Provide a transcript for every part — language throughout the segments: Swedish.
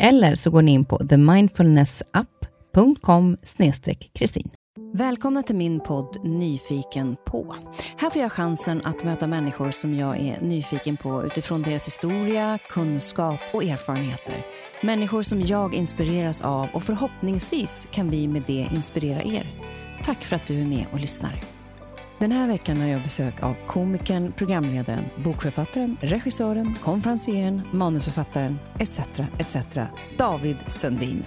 Eller så går ni in på themindfulnessapp.com kristin. Välkomna till min podd Nyfiken på. Här får jag chansen att möta människor som jag är nyfiken på utifrån deras historia, kunskap och erfarenheter. Människor som jag inspireras av och förhoppningsvis kan vi med det inspirera er. Tack för att du är med och lyssnar. Den här veckan har jag besök av komikern, programledaren, bokförfattaren, regissören, konferencieren, manusförfattaren etc. etc. David Sundin.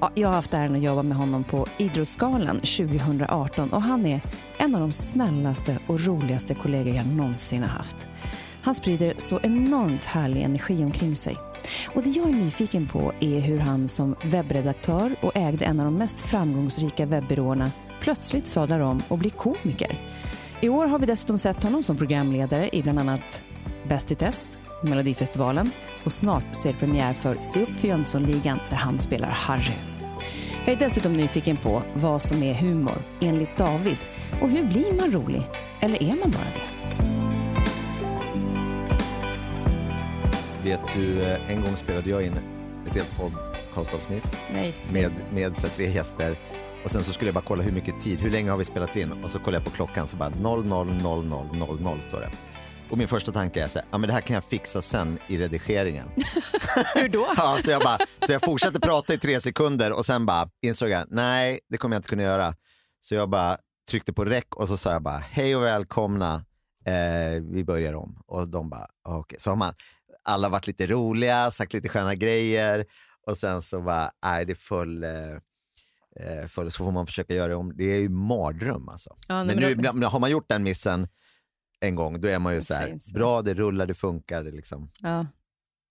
Ja, jag har haft äran att jobba med honom på Idrottsgalan 2018 och han är en av de snällaste och roligaste kollegor jag någonsin har haft. Han sprider så enormt härlig energi omkring sig. Och Det jag är nyfiken på är hur han som webbredaktör och ägde en av de mest framgångsrika webbyråerna plötsligt sadlar om och blir komiker. I år har vi dessutom sett honom som programledare i bland annat Bäst i test, Melodifestivalen och snart så är det premiär för Se upp för Jönssonligan där han spelar Harry. Jag är dessutom nyfiken på vad som är humor enligt David och hur blir man rolig? Eller är man bara det? Vet du, eh, en gång spelade jag in ett helt podcastavsnitt Nej, med, med så tre gäster och sen så skulle jag bara kolla hur mycket tid, hur länge har vi spelat in? Och så kollar jag på klockan så bara 000000 står det. Och min första tanke är så här, ja men det här kan jag fixa sen i redigeringen. Hur då? ja, så, jag bara, så jag fortsatte prata i tre sekunder och sen bara insåg jag, nej det kommer jag inte kunna göra. Så jag bara tryckte på räck och så sa jag bara, hej och välkomna, eh, vi börjar om. Och de bara, okej. Okay. Så har man, alla varit lite roliga, sagt lite sköna grejer och sen så bara, nej det föll, eh, för så får man försöka göra det om. Det är ju mardröm alltså. Ja, men, men nu, har man gjort den missen en gång, då är man ju så här, bra, det rullar, det funkar. Det liksom. ja.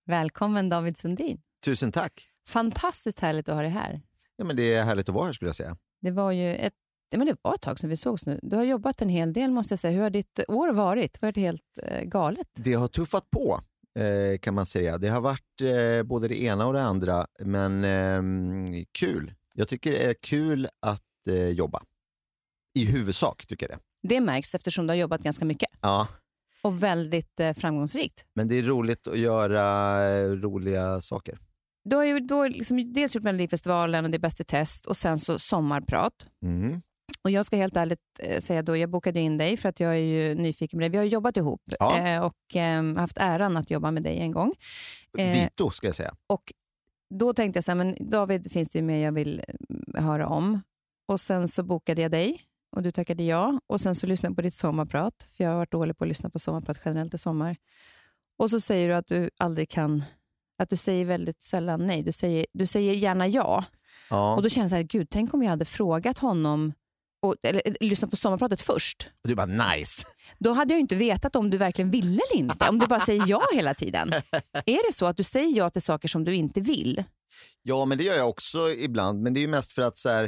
Välkommen David Sundin. Tusen tack. Fantastiskt härligt att ha dig här. Ja, men det är härligt att vara här skulle jag säga. Det var ju ett, ja, men det var ett tag sedan vi sågs nu. Du har jobbat en hel del måste jag säga. Hur har ditt år varit? Var det helt eh, galet? Det har tuffat på eh, kan man säga. Det har varit eh, både det ena och det andra, men eh, kul. Jag tycker det är kul att eh, jobba. I huvudsak tycker jag det. Det märks eftersom du har jobbat ganska mycket. Ja. Och väldigt eh, framgångsrikt. Men det är roligt att göra eh, roliga saker. Du har ju då liksom dels gjort Melodifestivalen och Det är Bäst i test och sen så Sommarprat. Mm. Och Jag ska helt ärligt eh, säga då, jag bokade in dig för att jag är ju nyfiken på dig. Vi har jobbat ihop ja. eh, och eh, haft äran att jobba med dig en gång. Eh, Dito ska jag säga. Och då tänkte jag så här, men David finns det ju mer jag vill mm, höra om. Och Sen så bokade jag dig och du tackade ja. Och Sen så lyssnade jag på ditt sommarprat, för jag har varit dålig på att lyssna på sommarprat generellt i sommar. Och så säger du att du aldrig kan, att du säger väldigt sällan nej. Du säger, du säger gärna ja. ja. Och Då känner jag så här, gud, tänk om jag hade frågat honom och, eller, eller lyssna på sommarpratet först. Och du bara nice. Då hade jag inte vetat om du verkligen ville eller inte. Om du bara säger ja hela tiden. Är det så att du säger ja till saker som du inte vill? Ja, men det gör jag också ibland. Men det är mest för att så här,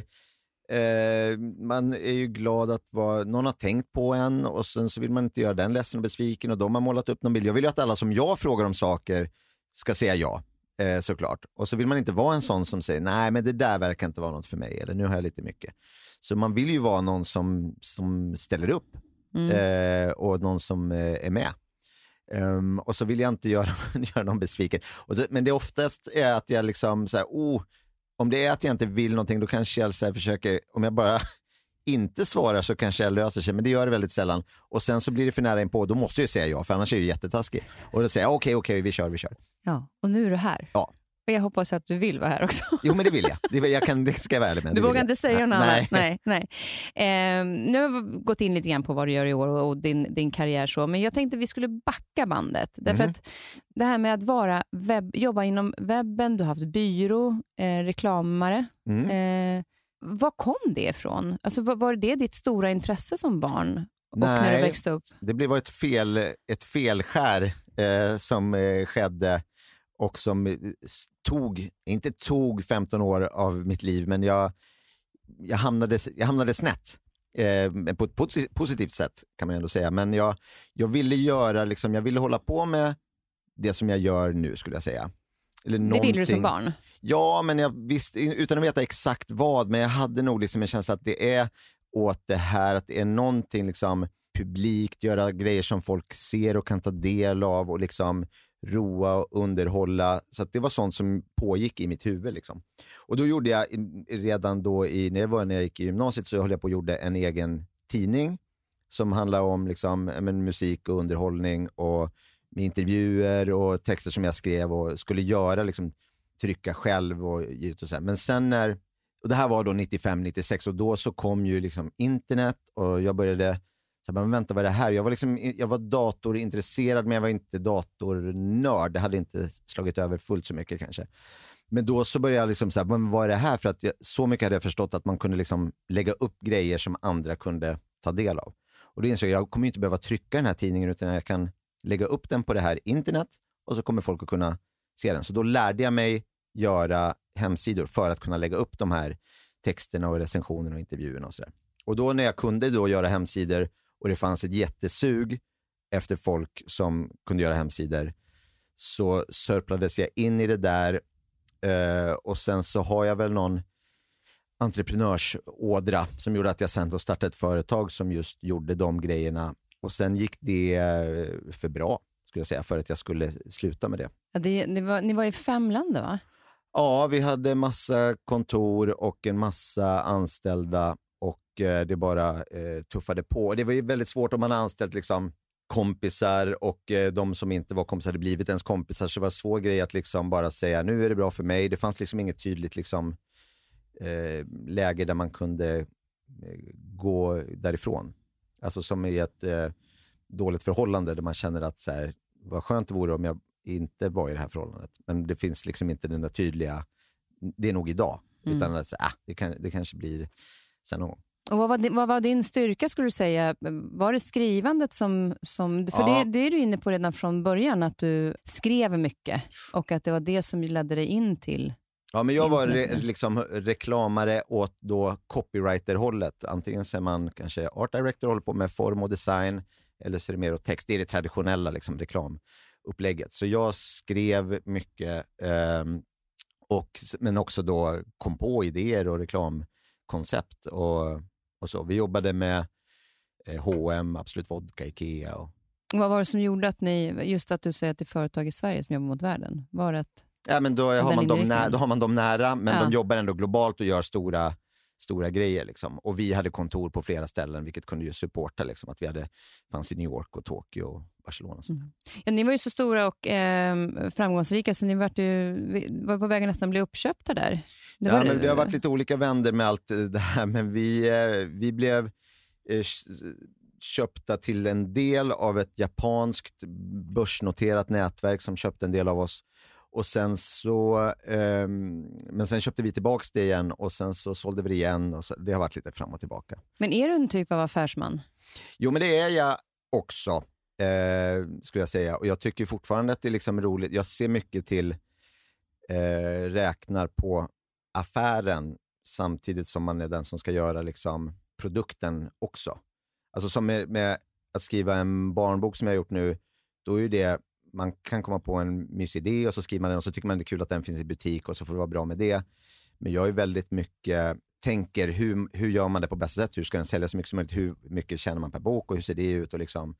eh, man är ju glad att vara, någon har tänkt på en och sen så vill man inte göra den ledsen och besviken och de har målat upp någon bild. Jag vill ju att alla som jag frågar om saker ska säga ja. Eh, såklart. Och så vill man inte vara en sån som säger nej men det där verkar inte vara något för mig eller nu har jag lite mycket. Så man vill ju vara någon som, som ställer upp mm. eh, och någon som eh, är med. Um, och så vill jag inte göra, göra någon besviken. Så, men det oftast är att jag liksom, så här, oh, om det är att jag inte vill någonting, då kanske jag så försöker, om jag bara inte svarar så kanske jag löser sig, men det gör det väldigt sällan. Och sen så blir det för nära in på, då måste jag säga ja, för annars är jag jättetaskig. Och då säger jag okej, okay, okej, okay, vi kör, vi kör. Ja, och nu är du här. Ja. Och jag hoppas att du vill vara här också. Jo, men det vill jag. Det, jag kan, det ska jag vara ärlig med. Du vågar inte säga något annat? Nej. nej, nej. Eh, nu har vi gått in lite grann på vad du gör i år och, och din, din karriär, så, men jag tänkte vi skulle backa bandet. Därför mm. att det här med att vara webb, jobba inom webben, du har haft byrå, eh, reklamare. Mm. Eh, var kom det ifrån? Alltså, var, var det ditt stora intresse som barn? Och Nej, när du växte upp? det blev ett, fel, ett felskär eh, som eh, skedde och som eh, tog, inte tog 15 år av mitt liv, men jag, jag, hamnade, jag hamnade snett. Eh, på ett positivt sätt kan man ändå säga. Men jag, jag ville göra, liksom, jag ville hålla på med det som jag gör nu skulle jag säga. Eller det ville du som barn? Ja, men jag visste, utan att veta exakt vad, men jag hade nog liksom en känsla att det är åt det här, att det är någonting liksom publikt, göra grejer som folk ser och kan ta del av och liksom roa och underhålla. Så det var sånt som pågick i mitt huvud. Liksom. Och då gjorde jag redan då, i, när, jag var, när jag gick i gymnasiet, så höll jag på och gjorde en egen tidning som handlar om liksom, men, musik och underhållning och med intervjuer och texter som jag skrev och skulle göra, liksom, trycka själv och ge ut och så. Här. Men sen när, och det här var då 95, 96 och då så kom ju liksom internet och jag började så men vänta, vad är det här? Jag var, liksom, jag var datorintresserad, men jag var inte datornörd. Det hade inte slagit över fullt så mycket kanske. Men då så började jag liksom så här, men vad är det här? För att jag, så mycket hade jag förstått att man kunde liksom lägga upp grejer som andra kunde ta del av. Och då insåg jag, jag kommer inte behöva trycka den här tidningen, utan jag kan lägga upp den på det här internet och så kommer folk att kunna se den. Så då lärde jag mig göra hemsidor för att kunna lägga upp de här texterna och recensionerna och intervjuerna och sådär. Och då när jag kunde då göra hemsidor och det fanns ett jättesug efter folk som kunde göra hemsidor så sörplades jag in i det där eh, och sen så har jag väl någon entreprenörsådra som gjorde att jag sen då startade ett företag som just gjorde de grejerna och sen gick det eh, för bra skulle jag säga för att jag skulle sluta med det. Ja, det, det var, ni var i fem länder va? Ja, vi hade massa kontor och en massa anställda Eh, det bara eh, tuffade på. Det var ju väldigt svårt om man har anställt liksom, kompisar och eh, de som inte var kompisar hade blivit ens kompisar. Så det var en svår grej att liksom bara säga nu är det bra för mig. Det fanns liksom inget tydligt liksom, eh, läge där man kunde gå därifrån. Alltså som i ett eh, dåligt förhållande där man känner att så här, vad skönt det vore om jag inte var i det här förhållandet. Men det finns liksom inte den där tydliga, det är nog idag. Mm. Utan att äh, det, kan, det kanske blir sen någon gång. Och vad, var din, vad var din styrka skulle du säga? Var det skrivandet som... som för ja. det, det är du inne på redan från början, att du skrev mycket och att det var det som ledde dig in till Ja, men jag var re, liksom reklamare åt då copywriter-hållet. Antingen så är man kanske art director, håller på med form och design, eller så är det mer åt text. Det är det traditionella liksom, reklamupplägget. Så jag skrev mycket, eh, och, men också då kom på idéer och reklamkoncept. Och och så. Vi jobbade med eh, H&M, Absolut Vodka, Ikea. Och... Vad var det som gjorde att ni, just att du säger att det är företag i Sverige som jobbar mot världen? Var det att, ja, men då, har man dem nära, då har man dem nära, men ja. de jobbar ändå globalt och gör stora stora grejer. Liksom. Och vi hade kontor på flera ställen, vilket kunde ju supporta liksom, att vi hade, fanns i New York och Tokyo och Barcelona. Och mm. ja, ni var ju så stora och eh, framgångsrika, så ni var, ju, var på väg att nästan bli uppköpta där. Det, ja, men det har varit lite olika vänder med allt det här, men vi, eh, vi blev eh, köpta till en del av ett japanskt börsnoterat nätverk som köpte en del av oss. Och sen så, eh, men sen köpte vi tillbaka det igen och sen så sålde vi det igen. Och så, det har varit lite fram och tillbaka. Men är du en typ av affärsman? Jo, men det är jag också, eh, skulle jag säga. Och jag tycker fortfarande att det är liksom roligt. Jag ser mycket till, eh, räknar på affären samtidigt som man är den som ska göra liksom produkten också. Alltså som med, med att skriva en barnbok som jag har gjort nu, då är det man kan komma på en mysig idé och så skriver man den och så tycker man det är kul att den finns i butik och så får det vara bra med det. Men jag är väldigt mycket, tänker hur, hur gör man det på bästa sätt? Hur ska den säljas så mycket som möjligt? Hur mycket tjänar man per bok och hur ser det ut? Och, liksom,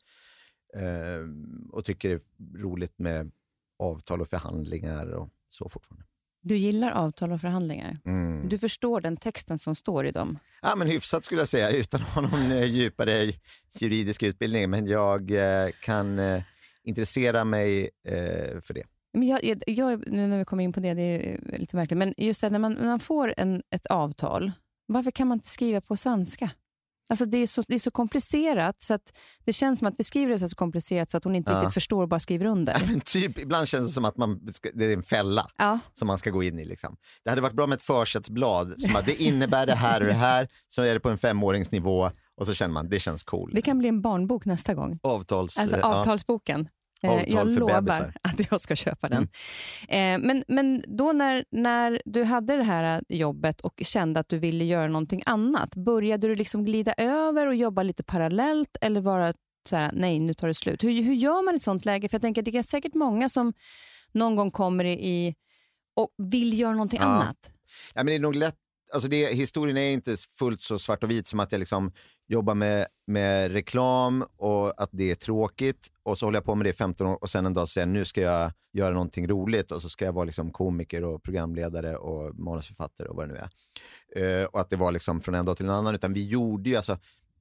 eh, och tycker det är roligt med avtal och förhandlingar och så fortfarande. Du gillar avtal och förhandlingar. Mm. Du förstår den texten som står i dem. Ja, men hyfsat skulle jag säga, utan att ha någon eh, djupare juridisk utbildning. Men jag eh, kan eh, intressera mig eh, för det. Men jag, jag, nu när vi kommer in på det, det är lite märkligt, men just det när man, när man får en, ett avtal, varför kan man inte skriva på svenska? Alltså det, är så, det är så komplicerat, så att det känns som att vi skriver det så komplicerat så att hon inte Ja. riktigt förstår och bara skriver under. Men typ, ibland känns det som att man ska, det är en fälla Ja, som man ska gå in i. Liksom. Det hade varit bra med ett försättsblad som att det innebär det här och det här, så är det på en femåringsnivå och så känner man det känns cool. det kan bli en barnbok nästa gång. Avtals... Alltså eh, ja. avtalsboken. Eh, Avtal jag lovar bebisar. Mm. att jag ska köpa den. Eh, men, men då när, när du hade det här jobbet och kände att du ville göra någonting annat, började du liksom glida över och jobba lite parallellt eller vara så här, nej nu tar det slut? Hur, hur gör man i ett sånt läge? För jag tänker att det är säkert många som någon gång kommer i och vill göra någonting Ja. annat. Ja, men det är nog lätt, alltså det, historien är inte fullt så svart och vit som att jag liksom jobbar med, med reklam och att det är tråkigt och så håller jag på med det i 15 år och sen en dag säger jag nu ska jag göra någonting roligt och så ska jag vara liksom komiker och programledare och manusförfattare och vad det nu är. Uh, och att det var liksom från en dag till en annan utan vi gjorde ju alltså,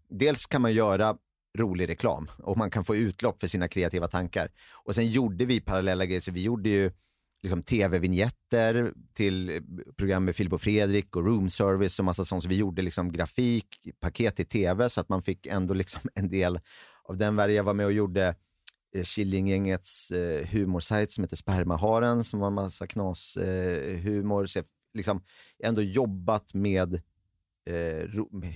dels kan man göra rolig reklam och man kan få utlopp för sina kreativa tankar. Och sen gjorde vi parallella grejer, så vi gjorde ju liksom tv-vignetter till eh, program med Filip och Fredrik och room service och massa sånt. Så vi gjorde liksom grafik, paket till tv så att man fick ändå liksom en del av den världen. Jag var med och gjorde eh, Killinggängets eh, humorsajt som heter Spermaharen som var en massa knas eh, humor. Så jag liksom ändå jobbat med eh,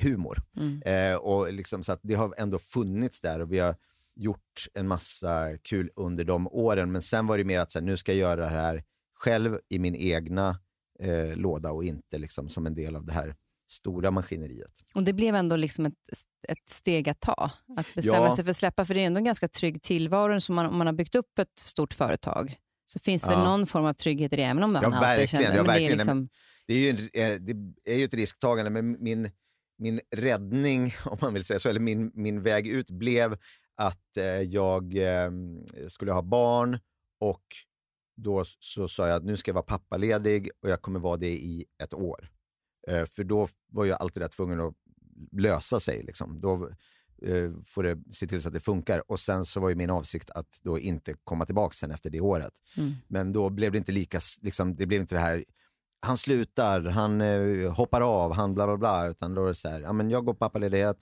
humor. Mm. Eh, och liksom, så att det har ändå funnits där och vi har gjort en massa kul under de åren. Men sen var det mer att så här, nu ska jag göra det här själv i min egna eh, låda och inte liksom som en del av det här stora maskineriet. Och det blev ändå liksom ett, ett steg att ta, att bestämma Ja. sig för att släppa, för det är ändå en ganska trygg tillvaro. Så man, om man har byggt upp ett stort företag så finns det väl Ja. någon form av trygghet i det, även om man Ja, alltid verkligen, känner ja, men det är verkligen. liksom, Det är ju, en, eh, det är ju ett risktagande, men min, min räddning, om man vill säga så, eller min, min väg ut blev att eh, jag eh, skulle ha barn och då så sa jag att nu ska jag vara pappaledig och jag kommer vara det i ett år. Eh, för då var jag alltid där tvungen att lösa sig. Liksom. Då eh, får det se till så att det funkar. Och sen så var ju min avsikt att då inte komma tillbaka sen efter det året. Mm. Men då blev det inte lika, liksom, det blev inte det här, han slutar, han eh, hoppar av, han bla bla bla, utan då är det så här, ja men jag går pappaledighet,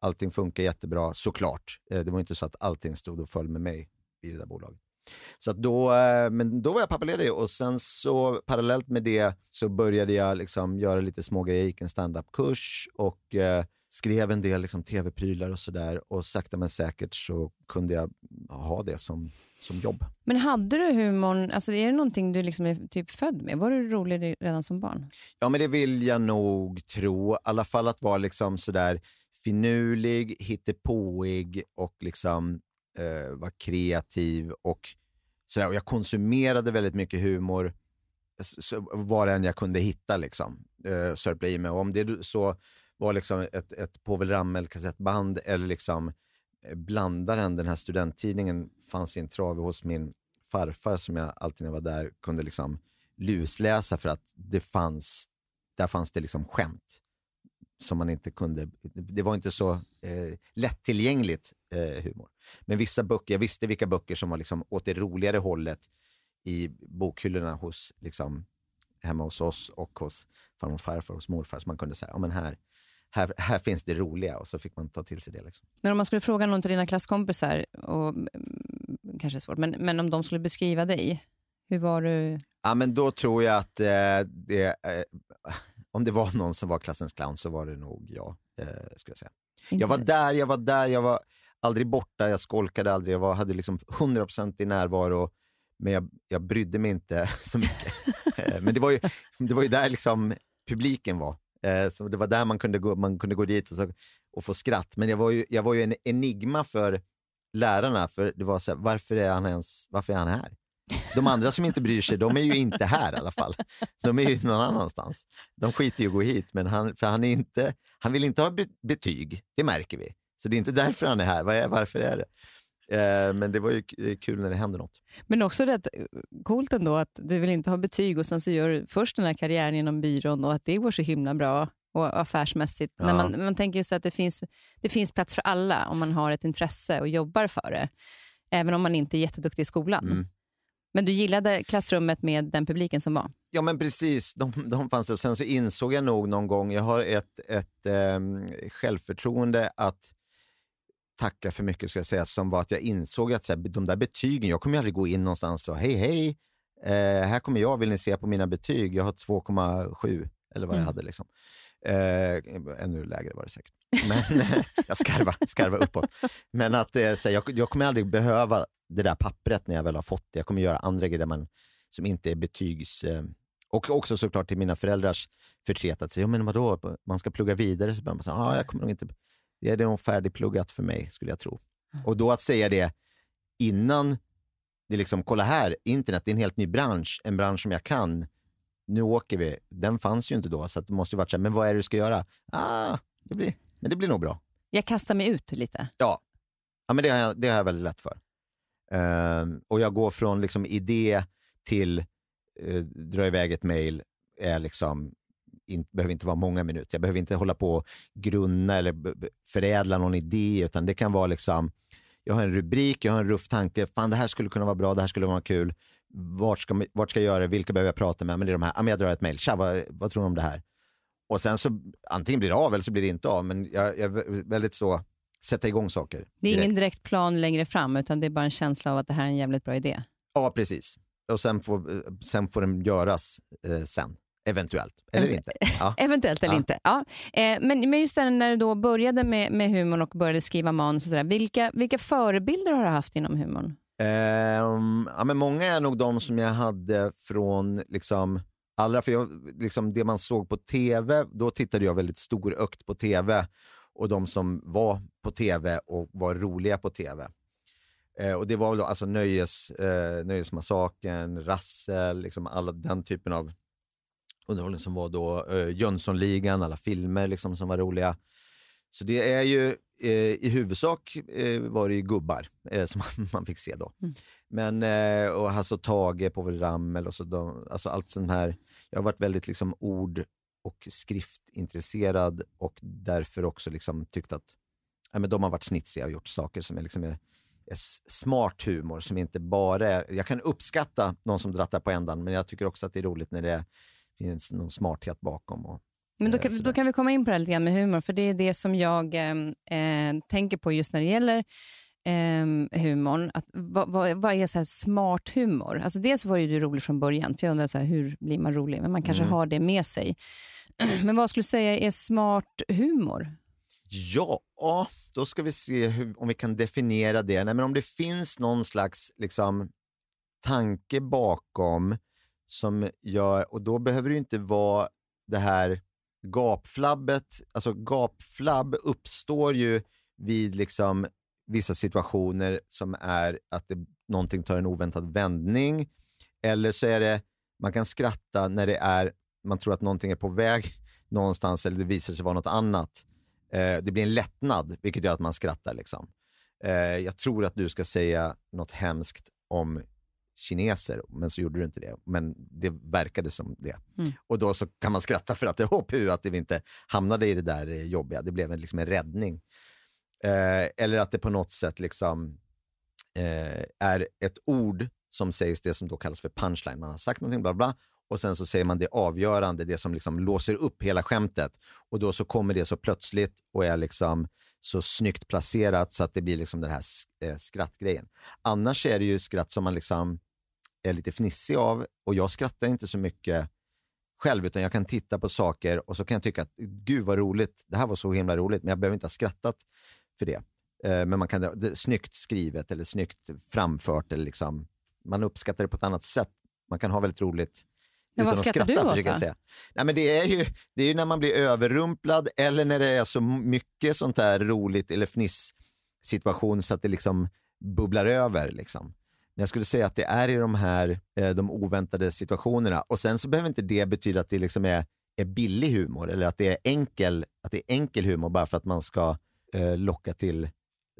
allting funkar jättebra, såklart. Eh, det var inte så att allting stod och föll med mig i det där bolaget. Så då, eh, men då var jag pappaledig och sen så parallellt med det så började jag liksom göra lite små grejer. Jag gick en standup-kurs och eh, skrev en del liksom, tv-prylar och sådär. Och sakta men säkert så kunde jag ha det som, som jobb. Men hade du humorn, alltså är det någonting du liksom är typ född med? Var du rolig redan som barn? Ja, men det vill jag nog tro. I alla fall att vara liksom sådär finurlig, hittepåig och liksom eh, var kreativ. Och, sådär. och jag konsumerade väldigt mycket humor, så, var än jag kunde hitta. Liksom, eh, sörpla i mig. Och om det så var liksom ett, ett Povel Ramel-kassettband eller liksom eh, Blandaren, den här studenttidningen, fanns i en trave hos min farfar som jag alltid när jag var där kunde liksom lusläsa för att det fanns, där fanns det liksom skämt som man inte kunde, det var inte så eh, lättillgängligt eh, humor. Men vissa böcker, jag visste vilka böcker som var liksom åt det roligare hållet i bokhyllorna hos, liksom, hemma hos oss och hos farmor och farfar och morfar. Så man kunde säga, ja men här, här, här finns det roliga och så fick man ta till sig det. Liksom. Men om man skulle fråga någon av dina klasskompisar, och, mm, kanske är svårt, men, men om de skulle beskriva dig, hur var du? Ja, men då tror jag att eh, det, eh, om det var någon som var klassens clown så var det nog jag, eh, skulle jag säga. Jag var där, jag var där, jag var aldrig borta, jag skolkade aldrig, jag var, hade liksom 100% i närvaro, men jag, jag brydde mig inte så mycket. Eh, men det var, ju, det var ju där liksom publiken var. Eh, så det var där man kunde gå, man kunde gå dit och, så, och få skratt. Men jag var ju, jag var ju en enigma för lärarna, för det var så här, varför är han ens, varför är han här? De andra som inte bryr sig, de är ju inte här i alla fall. De är ju någon annanstans. De skiter ju att gå hit, men han, för han, är inte, han vill inte ha be- betyg, det märker vi. Så det är inte därför han är här. Är, varför är det? Eh, men det var ju kul när det händer något. Men också rätt coolt ändå att du vill inte ha betyg och sen så gör du först den här karriären inom byrån och att det går så himla bra och affärsmässigt. Ja. När man, man tänker just att det finns, det finns plats för alla om man har ett intresse och jobbar för det. Även om man inte är jätteduktig i skolan. Mm. Men du gillade klassrummet med den publiken som var? Ja, men precis. De, de fanns där. Sen så insåg jag nog någon gång, jag har ett, ett eh, självförtroende att tacka för mycket, ska jag säga, som var att jag insåg att så här, de där betygen, jag kommer ju aldrig gå in någonstans och hej, hej, eh, här kommer jag, vill ni se på mina betyg? Jag har 2,7 eller vad mm. jag hade. Liksom. Eh, ännu lägre var det säkert. Men jag skarva, skarva uppåt. Men att eh, så jag, jag kommer aldrig behöva det där pappret när jag väl har fått det. Jag kommer göra andra grejer man, som inte är betygs... Eh, och också såklart till mina föräldrars förtret att säga, ja, men vadå, man ska plugga vidare. Så man säga, ah, jag kommer nog inte... Det är nog färdigpluggat för mig, skulle jag tro. Mm. Och då att säga det innan det liksom, kolla här, internet det är en helt ny bransch, en bransch som jag kan. Nu åker vi. Den fanns ju inte då, så det måste ju varit så här, men vad är det du ska göra? Ah, det blir, men det blir nog bra. Jag kastar mig ut lite. Ja, ja men det har jag, det har jag väldigt lätt för. Uh, och jag går från liksom idé till uh, dra iväg ett mejl, liksom, in, behöver inte vara många minuter. Jag behöver inte hålla på och grunna eller förädla någon idé, utan det kan vara liksom, jag har en rubrik, jag har en ruff tanke, fan det här skulle kunna vara bra, det här skulle vara kul. Vart ska, vart ska jag göra det? Vilka behöver jag prata med? Men det är de här, jag drar ett mejl, tja, vad, vad tror du om det här? Och sen så antingen blir det av eller så blir det inte av, men jag, jag är väldigt så, sätta igång saker. Det är direkt. ingen direkt plan längre fram, utan det är bara en känsla av att det här är en jävligt bra idé. Ja, precis. Och sen får, sen får den göras eh, sen. Eventuellt, eller inte. Ja. Eventuellt eller ja. inte. Ja. Eh, men, men just det, när du då började med, med humorn och började skriva manus, och sådär, vilka, vilka förebilder har du haft inom humorn? Eh, ja, men många är nog de som jag hade från liksom, allra, för jag, liksom, det man såg på tv, då tittade jag väldigt storökt på tv och de som var på tv och var roliga på tv. Eh, och det var väl då, alltså nöjes, eh, Nöjesmassakern, Rassel, liksom alla den typen av underhållning som var då. Eh, Jönssonligan, alla filmer liksom som var roliga. Så det är ju eh, i huvudsak eh, var det ju gubbar eh, som man fick se då. Mm. Men, eh, och Hasse och Tage, Povel Ramel och så, då, alltså allt sånt här. Jag har varit väldigt liksom ord och skriftintresserad och därför också liksom tyckt att ja, men de har varit snitsiga och gjort saker som är, liksom är, är smart humor, som inte bara är... Jag kan uppskatta någon som drattar på ändan, men jag tycker också att det är roligt när det finns någon smarthet bakom. Och, men då eh, kan, då kan vi komma in på det här lite grann med humor, för det är det som jag ehm, eh, tänker på just när det gäller eh, humorn. Att, vad, vad, vad, är så smart humor? Alltså dels var ju du rolig från början, för jag undrar så här, hur blir man rolig? Men man kanske mm. har det med sig. Men vad skulle du säga är smart humor? Ja, då ska vi se hur, om vi kan definiera det. Nej, men om det finns någon slags liksom, tanke bakom som gör, och då behöver det inte vara det här gapflabbet, alltså gapflabb uppstår ju vid liksom vissa situationer som är att det, någonting tar en oväntad vändning. Eller så är det, man kan skratta när det är, man tror att någonting är på väg någonstans eller det visar sig vara något annat. Eh, det blir en lättnad, vilket gör att man skrattar. Liksom. Eh, jag tror att du ska säga något hemskt om kineser, men så gjorde du inte det. Men det verkade som det. Mm. Och då så kan man skratta för att det hopp, att vi inte hamnade i det där jobbiga. Det blev en, liksom en räddning. Eh, eller att det på något sätt liksom eh, är ett ord som sägs, det som då kallas för punchline. Man har sagt någonting, bla bla, och sen så säger man det avgörande, det som liksom låser upp hela skämtet. Och då så kommer det så plötsligt och är liksom så snyggt placerat så att det blir liksom den här eh, skrattgrejen. Annars är det ju skratt som man liksom är lite fnissig av och jag skrattar inte så mycket själv, utan jag kan titta på saker och så kan jag tycka att gud vad roligt, det här var så himla roligt, men jag behöver inte ha skrattat för det. Eh, men man kan, det snyggt skrivet eller snyggt framfört, eller liksom, man uppskattar det på ett annat sätt. Man kan ha väldigt roligt men utan vad att skratta, du åt säga. Nej, men det, är ju, det är ju när man blir överrumplad eller när det är så mycket sånt där roligt eller fniss situation så att det liksom bubblar över. Liksom. Men jag skulle säga att det är i de här eh, de oväntade situationerna. Och sen så behöver inte det betyda att det liksom är, är billig humor eller att det är enkel, att det är enkel humor bara för att man ska Eh, locka, till,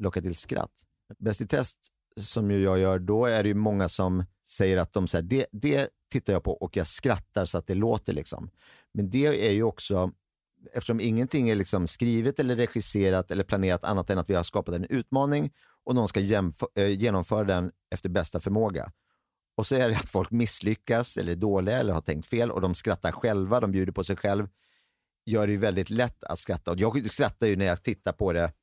locka till skratt. Bäst i test som ju jag gör, då är det ju många som säger att de säger det, det tittar jag på och jag skrattar så att det låter. liksom. Men det är ju också, eftersom ingenting är liksom skrivet eller regisserat eller planerat annat än att vi har skapat en utmaning och någon ska eh, genomföra den efter bästa förmåga. Och så är det att folk misslyckas eller är dåliga eller har tänkt fel och de skrattar själva, de bjuder på sig själv. Gör det ju väldigt lätt att skratta. Och jag skrattar ju när jag tittar på det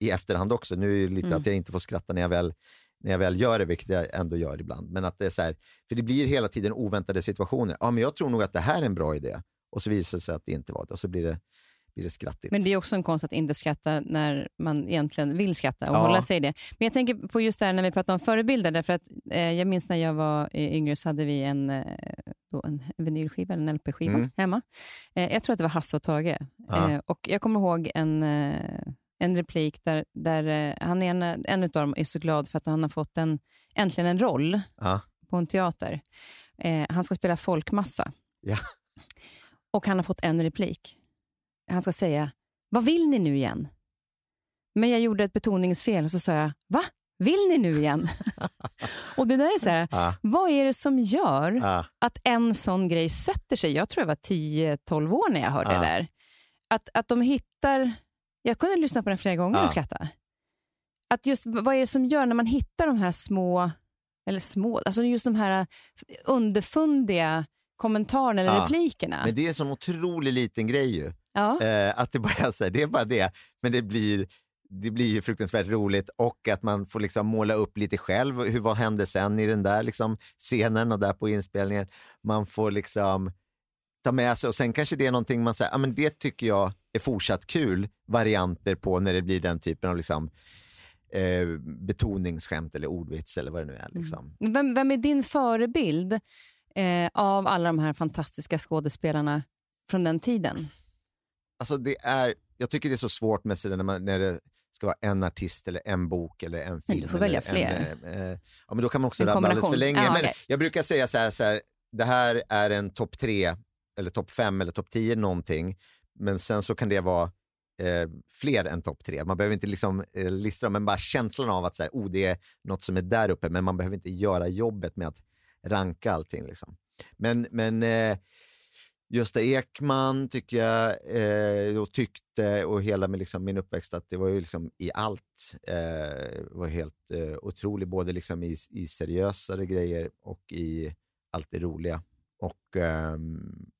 i efterhand också. Nu är det lite mm. att jag inte får skratta när jag väl när jag väl gör det, vilket jag ändå gör ibland. Men att det är så här, för det blir hela tiden oväntade situationer. Ja, men jag tror nog att det här är en bra idé. Och så visar det sig att det inte var det. Och så blir det, blir det skrattigt. Men det är också en konst att inte skratta när man egentligen vill skratta och ja. hålla sig i det. Men jag tänker på just det här när vi pratar om förebilder. Därför att, eh, jag minns när jag var yngre så hade vi en, eh, en vinylskiva, en LP-skiva mm. hemma. Eh, jag tror att det var Hasse och Tage. Ja. Eh, och jag kommer ihåg en eh, en replik där, där eh, han är en, en av dem är så glad för att han har fått en, äntligen en roll ja. på en teater. Eh, han ska spela folkmassa. Ja. Och han har fått en replik. Han ska säga, vad vill ni nu igen? Men jag gjorde ett betoningsfel och så sa jag, va? Vill ni nu igen? och det där är så här, ja. vad är det som gör ja. att en sån grej sätter sig? Jag tror jag var 10-12 år när jag hörde det där. Att, att de hittar jag kunde lyssna på den flera gånger och skratta. Att just, vad är det som gör när man hittar de här små, eller små, alltså just de här underfundiga kommentarerna eller replikerna. Men det är en sån otroligt liten grej ju. Ja. Eh, att det bara så här, det är bara det, men det blir, det blir ju fruktansvärt roligt och att man får liksom måla upp lite själv. Hur, vad hände sen i den där liksom scenen och där på inspelningen? Man får liksom ta med sig och sen kanske det är någonting man säger, ah, men det tycker jag är fortsatt kul varianter på när det blir den typen av liksom, eh, betoningsskämt eller ordvits eller vad det nu är. Liksom. Mm. Vem, vem är din förebild eh, av alla de här fantastiska skådespelarna från den tiden? Alltså det är, jag tycker det är så svårt med när, man, när det ska vara en artist eller en bok eller en film. Men du får välja fler. En, eh, ja, men då kan man också rabbla alldeles för länge. Ah, okay. men jag brukar säga så här, så här det här är en topp tre eller topp fem eller topp tio någonting. Men sen så kan det vara eh, fler än topp tre. Man behöver inte liksom, eh, lista dem, men bara känslan av att så här, oh, det är något som är där uppe, men man behöver inte göra jobbet med att ranka allting. Liksom. Men, men eh, Gösta Ekman tycker jag eh, och tyckte och hela med liksom min uppväxt att det var ju liksom i allt eh, var helt eh, otroligt, både liksom i, i seriösare grejer och i allt det roliga. Och eh,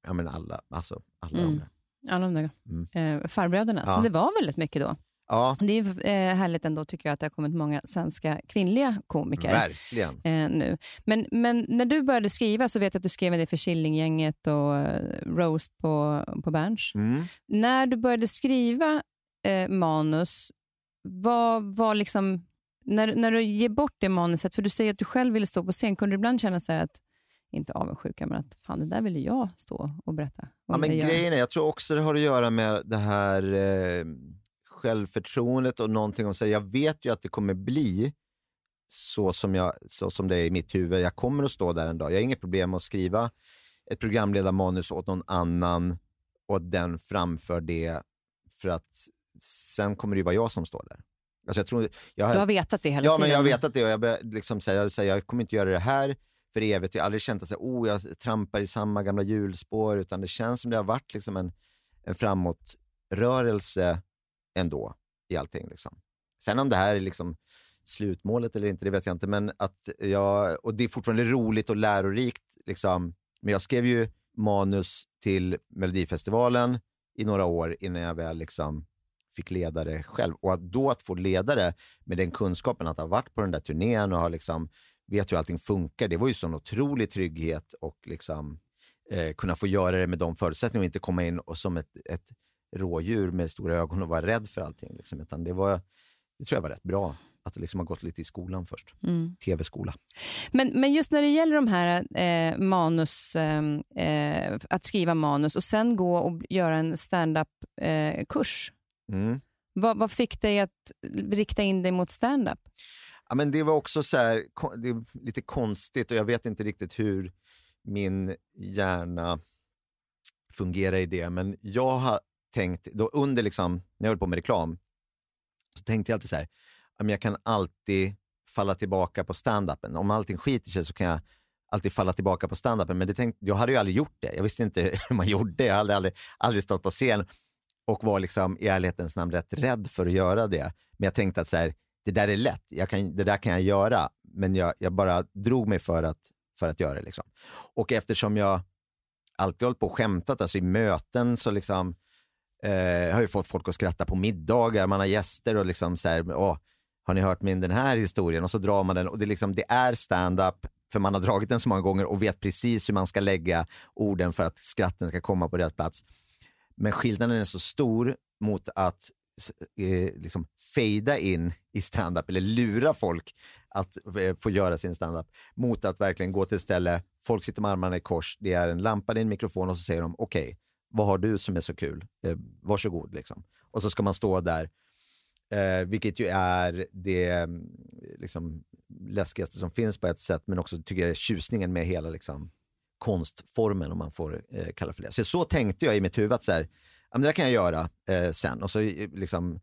ja, men alla, alltså alla mm. de där. Alla de där mm. eh, farbröderna, ja. som det var väldigt mycket då. Ja. Det är eh, härligt ändå tycker jag att det har kommit många svenska kvinnliga komiker. Verkligen. Eh, nu. Men, men när du började skriva så vet jag att du skrev det för Killinggänget och eh, Roast på, på Berns. Mm. När du började skriva eh, manus, vad var liksom... När, när du ger bort det manuset, för du säger att du själv ville stå på scen, kunde du ibland känna så att inte avundsjuka, men att fan, det där ville jag stå och berätta. Ja, men grejen är, jag tror också det har att göra med det här eh, självförtroendet och någonting om sig. Jag vet ju att det kommer bli så som, jag, så som det är i mitt huvud. Jag kommer att stå där en dag. Jag har inget problem med att skriva ett programledarmanus åt någon annan och den framför det för att sen kommer det ju vara jag som står där. Alltså jag tror, jag, du har vetat det hela ja, tiden? Ja, men jag har vetat det och jag, liksom, säger, jag, jag kommer inte göra det här för evigt. Jag har aldrig känt att oh, jag trampar i samma gamla hjulspår, utan det känns som det har varit liksom en, en framåtrörelse ändå i allting. Liksom. Sen om det här är liksom slutmålet eller inte, det vet jag inte. Men att jag, och det är fortfarande roligt och lärorikt. Liksom. Men jag skrev ju manus till Melodifestivalen i några år innan jag väl liksom fick leda det själv. Och att då att få leda det med den kunskapen att ha varit på den där turnén och ha liksom vet hur allting funkar. Det var ju sån otrolig trygghet och liksom, eh, kunna få göra det med de förutsättningarna och inte komma in och som ett, ett rådjur med stora ögon och vara rädd för allting. Liksom. Utan det, var, det tror jag var rätt bra att det liksom har gått lite i skolan först. Mm. Tv-skola. Men, men just när det gäller de här eh, manus, ehm, eh, att skriva manus och sen gå och göra en stand-up-kurs. Eh, mm. vad, vad fick dig att rikta in dig mot stand-up? Ja, men det var också så här, det lite konstigt och jag vet inte riktigt hur min hjärna fungerar i det. Men jag har tänkt, då under liksom, när jag höll på med reklam, så tänkte jag alltid så här, men jag kan alltid falla tillbaka på stand-upen. Om allting skiter sig så kan jag alltid falla tillbaka på stand-upen. Men det tänkte, jag hade ju aldrig gjort det. Jag visste inte hur man gjorde. Jag hade aldrig, aldrig stått på scen och var liksom i ärlighetens namn rätt rädd för att göra det. Men jag tänkte att så här, det där är lätt, jag kan, det där kan jag göra. Men jag, jag bara drog mig för att, för att göra det. Liksom. Och eftersom jag alltid hållit på och skämtat, alltså i möten så liksom, eh, har ju fått folk att skratta på middagar, man har gäster och liksom så här, åh, har ni hört min den här historien? Och så drar man den och det, liksom, det är stand-up för man har dragit den så många gånger och vet precis hur man ska lägga orden för att skratten ska komma på rätt plats. Men skillnaden är så stor mot att eh, liksom fejda in i standup eller lura folk att eh, få göra sin standup mot att verkligen gå till ett ställe, folk sitter med armarna i kors, det är en lampa, det är en mikrofon och så säger de okej, okay, vad har du som är så kul? Eh, varsågod liksom. Och så ska man stå där, eh, vilket ju är det mm, liksom, läskigaste som finns på ett sätt, men också tycker jag tjusningen med hela liksom, konstformen, om man får eh, kalla för det. Så, så tänkte jag i mitt huvud att så här, ja, men det kan jag göra eh, sen. Och så, eh, liksom,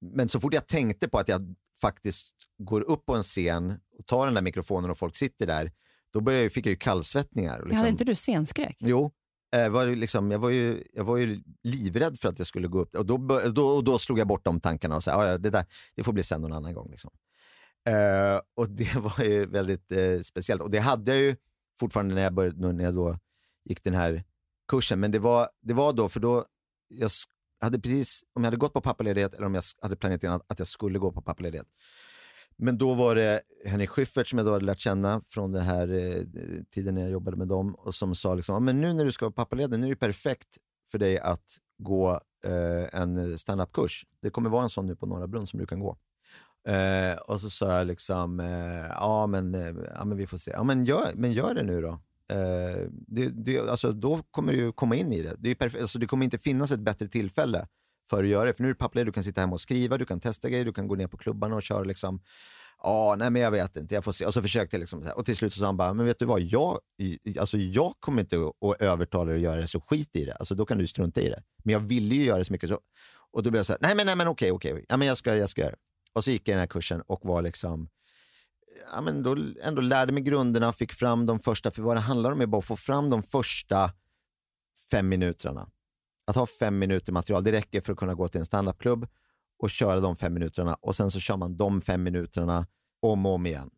men så fort jag tänkte på att jag faktiskt går upp på en scen och tar den där mikrofonen och folk sitter där, då började, fick jag ju kallsvettningar. Och liksom, hade inte du scenskräck? Jo, eh, var liksom, jag, var ju, jag var ju livrädd för att jag skulle gå upp och då, då, och då slog jag bort de tankarna och sa ja, det, där, det får bli sen någon annan gång. Liksom. Eh, och det var ju väldigt eh, speciellt och det hade jag ju fortfarande när jag, började, när jag då gick den här kursen. Men det var, det var då, för då, jag hade precis, om jag hade gått på pappaledighet eller om jag hade planerat att jag skulle gå på pappaledighet. Men då var det Henrik Schyffert som jag då hade lärt känna från den här eh, tiden när jag jobbade med dem och som sa liksom, men nu när du ska vara pappaledig, nu är det perfekt för dig att gå eh, en standupkurs. Det kommer vara en sån nu på Norra Brunn som du kan gå. Eh, och så sa jag liksom, eh, ja, men, eh, ja men vi får se. Ja men gör, men gör det nu då. Eh, det, det, alltså, då kommer du komma in i det. Det, är perfekt, alltså, det kommer inte finnas ett bättre tillfälle för att göra det. För nu är du pappled, du kan sitta hemma och skriva, du kan testa grejer, du kan gå ner på klubbarna och köra liksom, ja, nej men jag vet inte, jag får se. Och så försökte jag liksom, och till slut så sa han bara, men vet du vad, jag, alltså, jag kommer inte att övertala dig att göra det, så skit i det. Alltså, då kan du strunta i det. Men jag ville ju göra det så mycket. Så, och då blev jag så här, nej men, nej, men okej, okej, ja, men jag ska, jag ska göra det. Och så gick jag den här kursen och var liksom, ja, men då ändå lärde mig grunderna, fick fram de första, för vad det handlar om är bara att få fram de första fem minuterna. Att ha fem minuter material, det räcker för att kunna gå till en standupklubb och köra de fem minuterna och sen så kör man de fem minuterna om och om igen.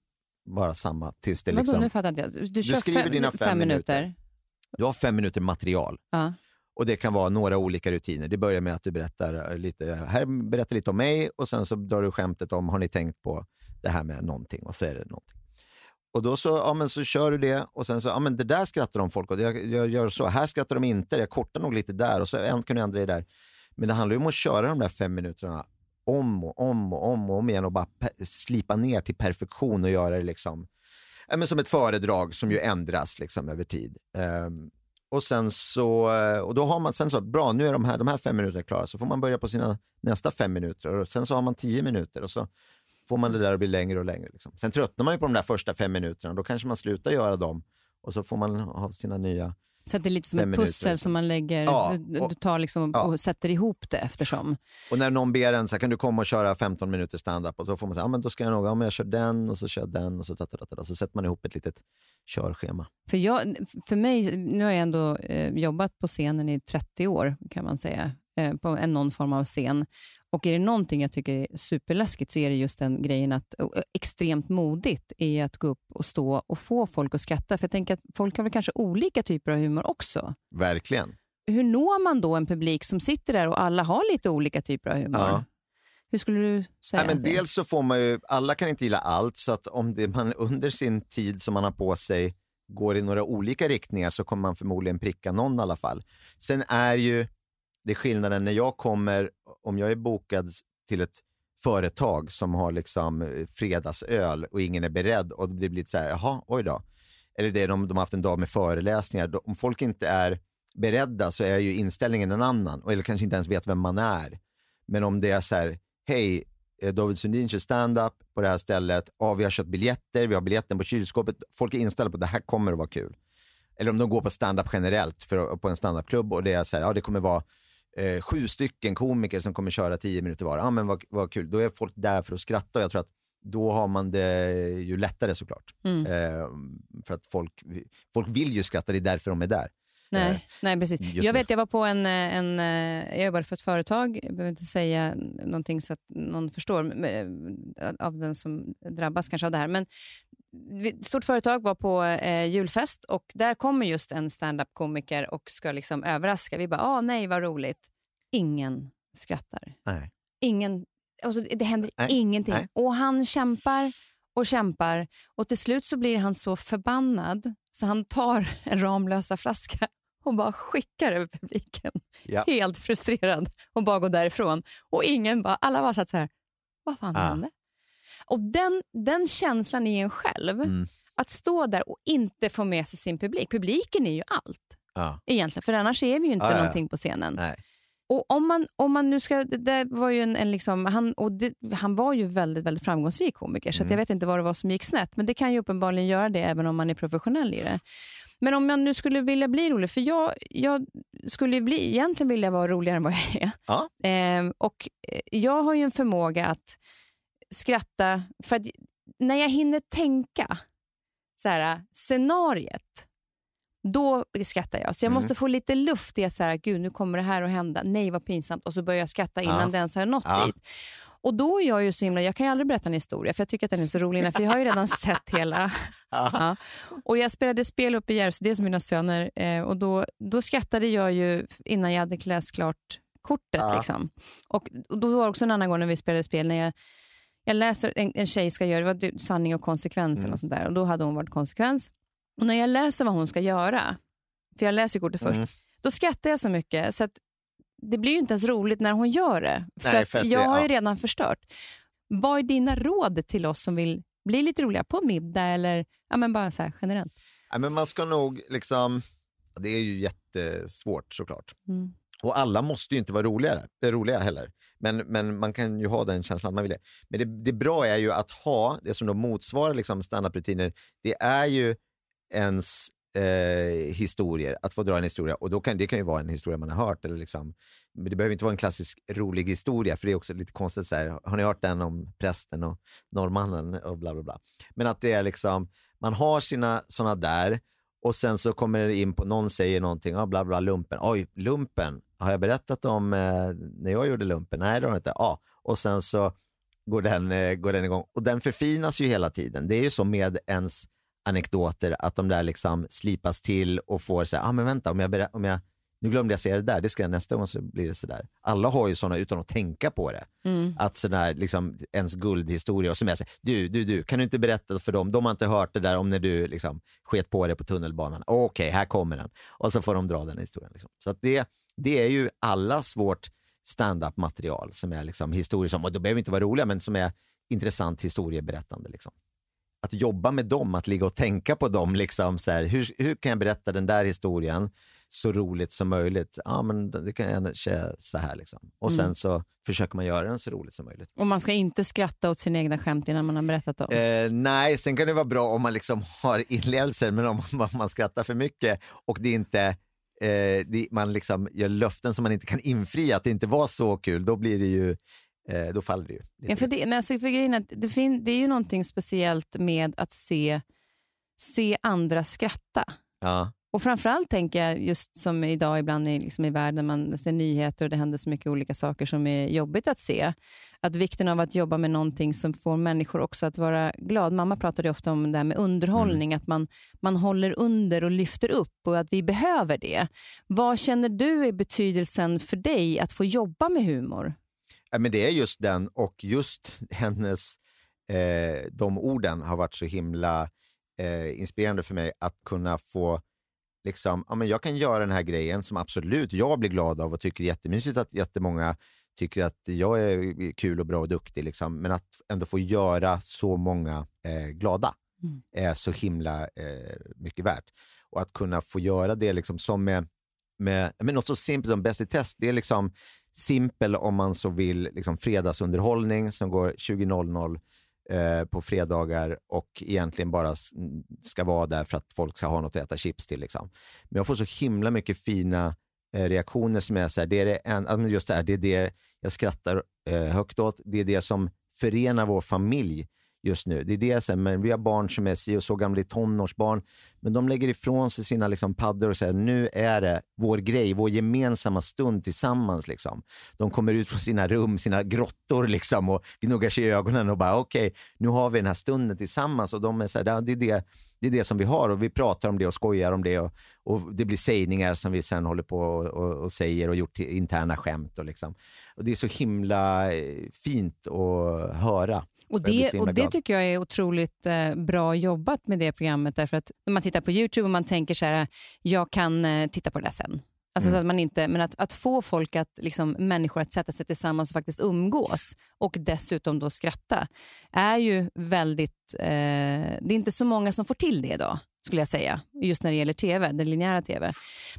Bara samma tills det liksom... nu fattar jag. Du, du skriver fem, dina fem, fem minuter. minuter. Du har fem minuter material. Ja. Och Det kan vara några olika rutiner. Det börjar med att du berättar lite, här berättar lite om mig och sen så drar du skämtet om, har ni tänkt på det här med någonting? Och så är det någonting. Och då så, ja, men så kör du det och sen så, ja men det där skrattar de folk och jag, jag gör så. Här skrattar de inte, jag kortar nog lite där och så kan du ändra det där. Men det handlar ju om att köra de där fem minuterna om och om och om och om igen och bara slipa ner till perfektion och göra det liksom, ja, men som ett föredrag som ju ändras liksom över tid. Um, och sen så, och då har man sen så, bra nu är de här, de här fem minuterna klara, så får man börja på sina nästa fem minuter och sen så har man tio minuter och så får man det där att bli längre och längre. Liksom. Sen tröttnar man ju på de där första fem minuterna, då kanske man slutar göra dem och så får man ha sina nya så det är lite som ett pussel minuter. som man lägger, ja, och, du tar liksom ja. och sätter ihop det eftersom. Och när någon ber en, så här, kan du komma och köra 15 minuter standup? Och så får man säga, ja men då ska jag nog, ja men jag kör den och så kör jag den och så, tatatata, så sätter man ihop ett litet körschema. För, jag, för mig, nu har jag ändå eh, jobbat på scenen i 30 år kan man säga, eh, på en, någon form av scen. Och är det någonting jag tycker är superläskigt så är det just den grejen att extremt modigt i att gå upp och stå och få folk att skratta. För jag tänker att folk har väl kanske olika typer av humor också. Verkligen. Hur når man då en publik som sitter där och alla har lite olika typer av humor? Ja. Hur skulle du säga? Nej, men dels så får man ju, alla kan inte gilla allt, så att om det, man under sin tid som man har på sig går i några olika riktningar så kommer man förmodligen pricka någon i alla fall. Sen är ju det är skillnaden när jag kommer, om jag är bokad till ett företag som har liksom eh, fredagsöl och ingen är beredd och det blir lite så här, jaha, oj då. Eller det är de, de har haft en dag med föreläsningar. Om folk inte är beredda så är ju inställningen en annan, eller kanske inte ens vet vem man är. Men om det är så här, hej, eh, David Sundin kör stand-up på det här stället, ja, vi har köpt biljetter, vi har biljetten på kylskåpet, folk är inställda på att det här kommer att vara kul. Eller om de går på stand-up generellt för, på en standupklubb och det är så här, ja det kommer vara eh, sju stycken komiker som kommer köra tio minuter var. Ja, men vad, vad kul. Då är folk där för att skratta och jag tror att då har man det ju lättare såklart. Mm. Eh, för att folk, folk vill ju skratta, det är därför de är där. Nej, Eh, nej precis. Jag vet, jag var på en, eh, en eh, jag jobbade för ett företag, jag behöver inte säga någonting så att någon förstår, av den som drabbas kanske av det här. Men ett stort företag var på eh, julfest och där kommer just en stand-up-komiker och ska liksom överraska. Vi bara, ah, nej vad roligt. Ingen skrattar. Nej. Ingen, alltså, det händer Nej, ingenting. nej. Och han kämpar och kämpar och till slut så blir han så förbannad så han tar en Ramlösa flaska och bara skickar över publiken. Ja. Helt frustrerad och bara går därifrån. Och ingen bara, alla bara satt så här, vad fan Ah. hände? Och den, den känslan i en själv, Mm. att stå där och inte få med sig sin publik. Publiken är ju allt Ja. egentligen, för annars är vi ju inte Ja, någonting på scenen. Nej. Och om man, om man nu ska, det var ju en, en liksom, han, och det, han var ju väldigt, väldigt framgångsrik komiker, så Mm. jag vet inte vad det var som gick snett, men det kan ju uppenbarligen göra det även om man är professionell i det. Men om jag nu skulle vilja bli rolig, för jag, jag skulle bli, egentligen vilja vara roligare än vad jag är. Ja. Ehm, och eh, jag har ju en förmåga att skratta, för att när jag hinner tänka så här, scenariet, då skrattar jag. Så jag Mm. måste få lite luft i att så här, gud nu kommer det här att hända. Nej vad pinsamt. Och så börjar jag skratta innan Ja. det ens har nått Ja. dit. Och då är jag ju så himla, jag kan ju aldrig berätta en historia för jag tycker att den är så rolig för jag har ju redan sett hela. Ja. Och jag spelade spel uppe i Järvsö, det är som mina söner, eh, och då, då skrattade jag ju innan jag hade läst klart kortet. Ja. Liksom. Och, och då var det också en annan gång när vi spelade spel, när jag, jag läste en, en tjej ska göra, det var du- sanning och konsekvens eller Mm. något sånt där, och då hade hon varit konsekvens. Och när jag läser vad hon ska göra, för jag läser ju kortet först, Mm. då skrattar jag så mycket så att det blir ju inte ens roligt när hon gör det. För, Nej, för att jag det- har ju ja. redan förstört. Vad är dina råd till oss som vill bli lite roliga på middag eller ja, men bara så här generellt? Nej, men man ska nog liksom, det är ju jättesvårt såklart. Mm. Och alla måste ju inte vara roligare, eh, roliga heller. Men, men man kan ju ha den känslan att man vill det. Men det, det bra är ju att ha det som då motsvarar liksom standardrutiner. Det är ju ens eh, historier, att få dra en historia. Och då kan, det kan ju vara en historia man har hört. Eller liksom, men det behöver inte vara en klassisk rolig historia, för det är också lite konstigt. Så här, har ni hört den om prästen och norrmannen och bla bla bla. Men att det är liksom, man har sina sådana där och sen så kommer det in på, någon säger någonting, ah, bla bla lumpen. Oj, lumpen, har jag berättat om eh, när jag gjorde lumpen? Nej, det har jag inte. Ja, och sen så går den, eh, går den igång. Och den förfinas ju hela tiden. Det är ju så med ens anekdoter att de där liksom slipas till och får säga, ah, men vänta, om jag, berä- om jag, nu glömde jag säga det där, det ska jag nästa gång så blir det sådär. Alla har ju sådana utan att tänka på det. Mm. Att sådär, liksom, ens guldhistoria och som jag säger, du, du, du, kan du inte berätta för dem, de har inte hört det där om när du liksom sket på det på tunnelbanan. Okej, här kommer den. Och så får de dra den historien. Liksom. Så att det, det är ju allas vårt stand-up material som är liksom historier som, och det behöver inte vara roliga, men som är intressant historieberättande. Liksom. Att jobba med dem, att ligga och tänka på dem, liksom, så här, hur, hur kan jag berätta den där historien så roligt som möjligt? Ja, men det kan jag säga så här. Liksom. Och sen Mm. så försöker man göra den så roligt som möjligt. Och man ska inte skratta åt sina egna skämt innan man har berättat dem. Eh, nej, sen kan det vara bra om man liksom har inlevelser, men om man, man skrattar för mycket och det inte eh, det, man liksom gör löften som man inte kan infria, att det inte var så kul, då blir det ju, eh, då faller det ju. Ja, för det, men alltså, för grejen är att det, fin, det är ju någonting speciellt med att se, se andra skratta. ja. Och framförallt tänker jag, just som idag ibland i, liksom i världen, man ser nyheter och det händer så mycket olika saker som är jobbigt att se. Att vikten av att jobba med någonting som får människor också att vara glad. Mamma pratade ofta om det här med underhållning, att man, man håller under och lyfter upp och att vi behöver det. Vad känner du är betydelsen för dig att få jobba med humor? Ja, men det är just den och just hennes, eh, de orden har varit så himla eh, inspirerande för mig att kunna få liksom, ja, men jag kan göra den här grejen som absolut jag blir glad av och tycker är jättemysigt att jättemånga tycker att jag är kul och bra och duktig, liksom, men att ändå få göra så många eh, glada Mm. är så himla eh, mycket värt. Och att kunna få göra det liksom som med, med, med något så simpelt som Bäst i test, det är liksom simpel om man så vill, liksom fredagsunderhållning som går 20.00 eh, på fredagar och egentligen bara ska vara där för att folk ska ha något att äta chips till. Liksom. Men jag får så himla mycket fina eh, reaktioner som är så här, det är det en, just det här, det är det jag skrattar eh, högt åt, det är det som förenar vår familj just nu. Det är det, så men vi har barn som är si och så gamla, tonårsbarn, men de lägger ifrån sig sina liksom, paddor och säger nu är det vår grej, vår gemensamma stund tillsammans. Liksom. De kommer ut från sina rum, sina grottor liksom, och gnuggar sig i ögonen och bara okej, okay, nu har vi den här stunden tillsammans och de är så här, det, är det, det är det som vi har och vi pratar om det och skojar om det och, och det blir sägningar som vi sen håller på och, och, och säger och gjort interna skämt. Och, liksom. och Det är så himla eh, fint att höra. Och det, och det tycker jag är otroligt eh, bra jobbat med det programmet. Därför att när man tittar på YouTube och man tänker så här, jag kan eh, titta på det där sen. Alltså mm. så att man inte, men att, att få folk, att, liksom, människor att sätta sig tillsammans och faktiskt umgås och dessutom då skratta är ju väldigt... Eh, det är inte så många som får till det idag skulle jag säga, just när det gäller tv, den linjära tv.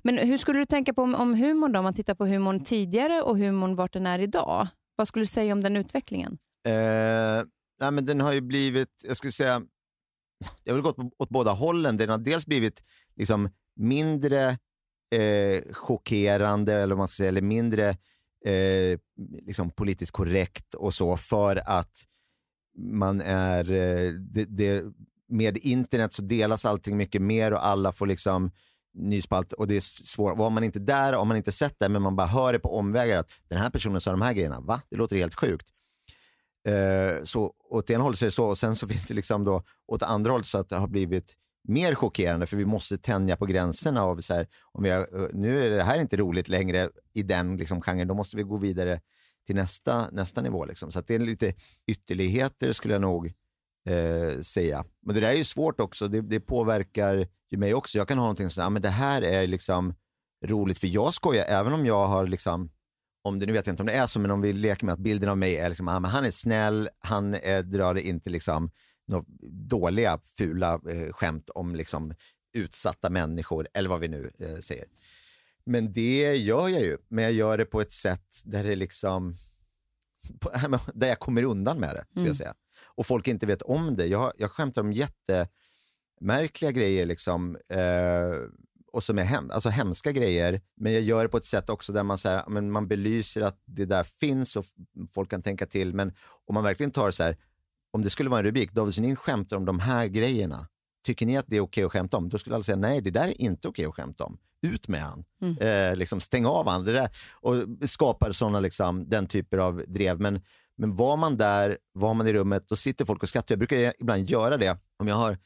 Men hur skulle du tänka på om, om humorn då, om man tittar på humorn tidigare och humorn vart den är idag? Vad skulle du säga om den utvecklingen? Eh, nej, men den har ju blivit, jag skulle säga, det har väl gått åt båda hållen. Den har dels blivit liksom mindre eh, chockerande, eller, man ska säga, eller mindre eh, liksom politiskt korrekt och så, för att man är... Eh, det, det, med internet så delas allting mycket mer och alla får liksom nyspalt och det är svårt. Var man inte där, om man inte sett det, men man bara hör det på omvägar att den här personen sa de här grejerna. Va? Det låter helt sjukt. Eh, så åt ena hållet så är det så och sen så finns det liksom då åt andra hållet så att det har blivit mer chockerande för vi måste tänja på gränserna av så här, om vi har, eh, nu är det här inte roligt längre i den liksom genren, då måste vi gå vidare till nästa, nästa nivå. Liksom. Så det är lite ytterligheter skulle jag nog eh, säga. Men det där är ju svårt också, det, det påverkar ju mig också. Jag kan ha någonting som, ja, men det här är liksom roligt, för jag skojar, även om jag har liksom om det, nu vet jag inte om det är så, men om vi leker med att bilden av mig är liksom, ah, han är snäll, han eh, drar inte liksom några dåliga, fula eh, skämt om liksom utsatta människor, eller vad vi nu eh, säger. Men det gör jag ju, men jag gör det på ett sätt där det liksom, där jag kommer undan med det, mm. jag säga. Och folk inte vet om det. Jag, jag skämtar om jättemärkliga grejer, liksom, eh, och som är hem, alltså hemska grejer, men jag gör det på ett sätt också där man, så här, men man belyser att det där finns och folk kan tänka till. Men om man verkligen tar så här, om det skulle vara en rubrik, David Sundin skämtar om de här grejerna. Tycker ni att det är okej okay att skämta om? Då skulle alla säga nej, det där är inte okej okay att skämta om. Ut med han. Mm. Eh, liksom, stäng av han. Det där, och skapar såna, liksom, den typen av drev. Men, men var man där, var man i rummet, då sitter folk och skrattar. Jag brukar ibland göra det om jag har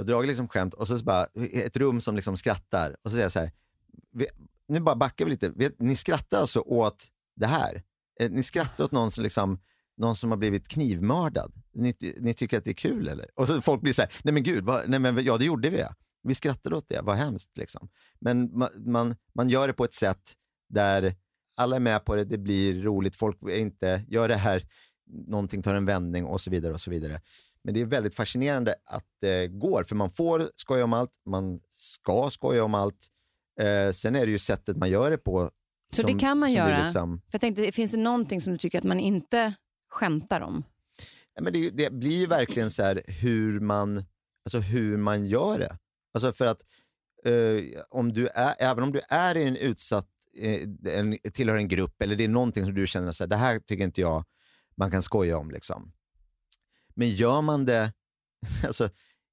jag drar liksom skämt och så, så bara ett rum som liksom skrattar och så säger jag så här, nu bara backar vi lite. Ni skrattar alltså åt det här? Eh, ni skrattar åt någon som, liksom, någon som har blivit knivmördad? Ni, ni tycker att det är kul eller? Och så folk blir så här, nej men gud, vad, nej men ja det gjorde vi. Vi skrattade åt det, vad hemskt. Liksom. Men man, man, man gör det på ett sätt där alla är med på det, det blir roligt, folk är inte, gör det här, någonting tar en vändning och så vidare. och så vidare. Men det är väldigt fascinerande att det går, för man får skoja om allt, man ska skoja om allt. Eh, sen är det ju sättet man gör det på. Så som, det kan man göra? Liksom... För jag tänkte, finns det någonting som du tycker att man inte skämtar om? Ja, men det, det blir ju verkligen så här hur man, alltså hur man gör det. Alltså för att eh, om du är, även om du är i en utsatt, eh, en, tillhör en grupp eller det är någonting som du känner så här, det här tycker inte jag man kan skoja om. Liksom men gör man det, alltså,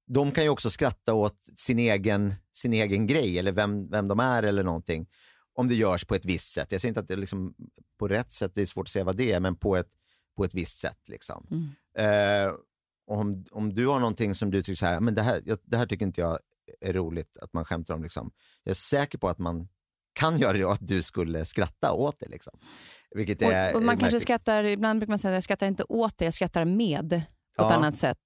de kan ju också skratta åt sin egen, sin egen grej eller vem, vem de är eller någonting. Om det görs på ett visst sätt. Jag säger inte att det är liksom på rätt sätt, det är svårt att säga vad det är, men på ett, på ett visst sätt. Liksom. Mm. Eh, om, om du har någonting som du tycker så här, men det här, det här tycker inte jag är roligt att man skämtar om. Liksom. Jag är säker på att man kan göra det och att du skulle skratta åt det. Liksom. Vilket är, och, och man kanske skrattar, ibland brukar man säga att jag skrattar inte åt det, jag skrattar med på ett annat sätt.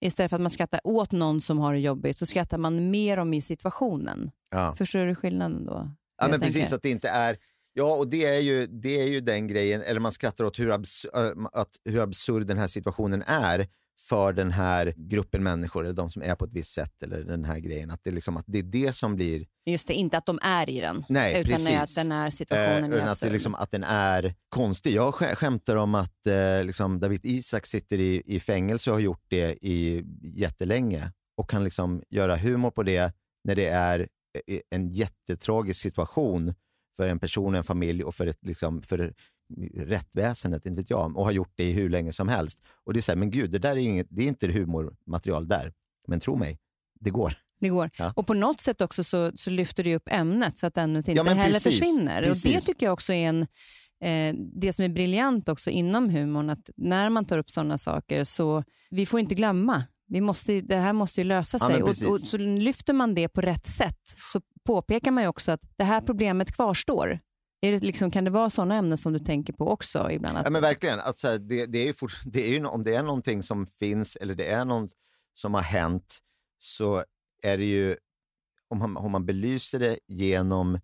Istället för att man skrattar åt någon som har det jobbigt så skrattar man mer om i situationen. Förstår du skillnaden då? Ja, men precis. Att det inte är... Ja, och det är, ju, det är ju den grejen, eller man skrattar åt hur, abs att, hur absurd den här situationen är för den här gruppen människor, eller de som är på ett visst sätt, eller den här grejen. Att det, liksom, att det är det som blir... Just det, inte att de är i den, Nej, utan precis. att den är situationen eh, att, det liksom, att den är konstig. Jag skämtar om att eh, liksom, David Isak sitter i, i fängelse och har gjort det i jättelänge och kan liksom göra humor på det när det är eh, en jättetragisk situation för en person, en familj och för, ett, liksom, för rättväsendet, inte vet jag, och har gjort det i hur länge som helst. Och det är så här, men gud, det där är, inget, det är inte humormaterial där. Men tro mig, det går. Det går. Ja. Och på något sätt också så, så lyfter det upp ämnet så att ämnet inte Ja, heller precis, försvinner. Och det precis. tycker jag också är en, eh, det som är briljant också inom humorn, att när man tar upp sådana saker så vi får inte glömma. Vi måste, det här måste ju lösa Ja, sig. men och, precis. och så lyfter man det på rätt sätt så påpekar man ju också att det här problemet kvarstår. Är det liksom, kan det vara sådana ämnen som du tänker på också ibland? Att, Ja, men verkligen. Att, så här, det, det är ju fort, det är ju, om det är någonting som finns eller det är något som har hänt så är det ju, om man, om man belyser det genom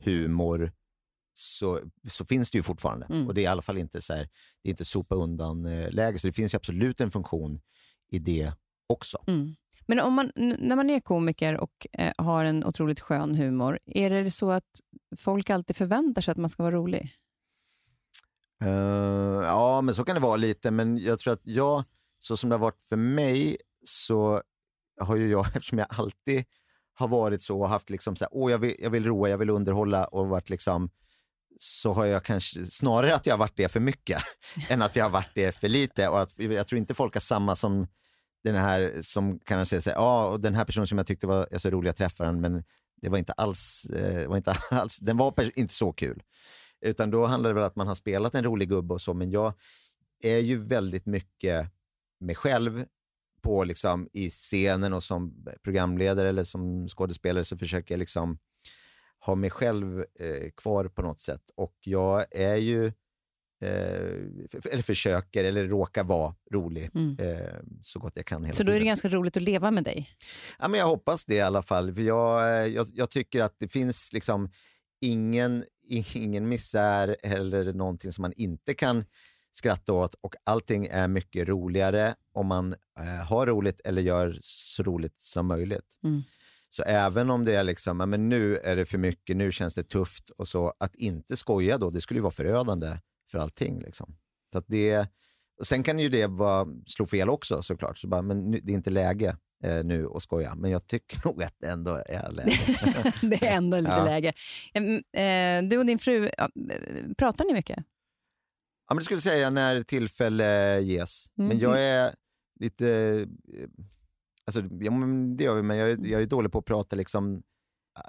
humor så, så finns det ju fortfarande. Mm. Och det är i alla fall inte så här, det är inte sopa undan-läge. Så det finns ju absolut en funktion i det också. Mm. Men om man, när man är komiker och eh, har en otroligt skön humor, är det så att folk alltid förväntar sig att man ska vara rolig? Uh, ja, men så kan det vara lite. Men jag tror att jag, så som det har varit för mig, så har ju jag, eftersom jag alltid har varit så och haft liksom så här, åh, jag vill, jag vill roa, jag vill underhålla och varit liksom, så har jag kanske snarare att jag har varit det för mycket än att jag har varit det för lite. Och att, jag tror inte folk har samma som den här som kan säga så här, ja, och den här personen som jag tyckte var så rolig, jag träffade den, men det var inte alls, eh, var inte alls den var inte så kul. Utan då handlar det väl om att man har spelat en rolig gubbe och så, men jag är ju väldigt mycket mig själv på liksom i scenen och som programledare eller som skådespelare så försöker jag liksom ha mig själv eh, kvar på något sätt. Och jag är ju, eh, eller försöker, eller råkar vara rolig Mm. eh, så gott jag kan hela Så då är det tiden. ganska roligt att leva med dig? Ja, men jag hoppas det i alla fall. För jag, jag, jag tycker att det finns liksom ingen, ingen misär eller någonting som man inte kan skratta åt och allting är mycket roligare om man eh, har roligt eller gör så roligt som möjligt. Mm. Så även om det är liksom, men nu är det för mycket, nu känns det tufft och så, att inte skoja då, det skulle ju vara förödande för allting. Liksom. Så att det, och sen kan ju det vara, slå fel också såklart, så bara, men nu, det är inte läge eh, nu att skoja, men jag tycker nog att det ändå är läge. det är ändå lite Ja. läge. Eh, du och din fru, eh, pratar ni mycket? Ja, men det skulle jag säga när tillfälle ges. Mm. Men jag är lite... eh, Alltså, ja, det gör vi, men jag, jag är dålig på att prata liksom...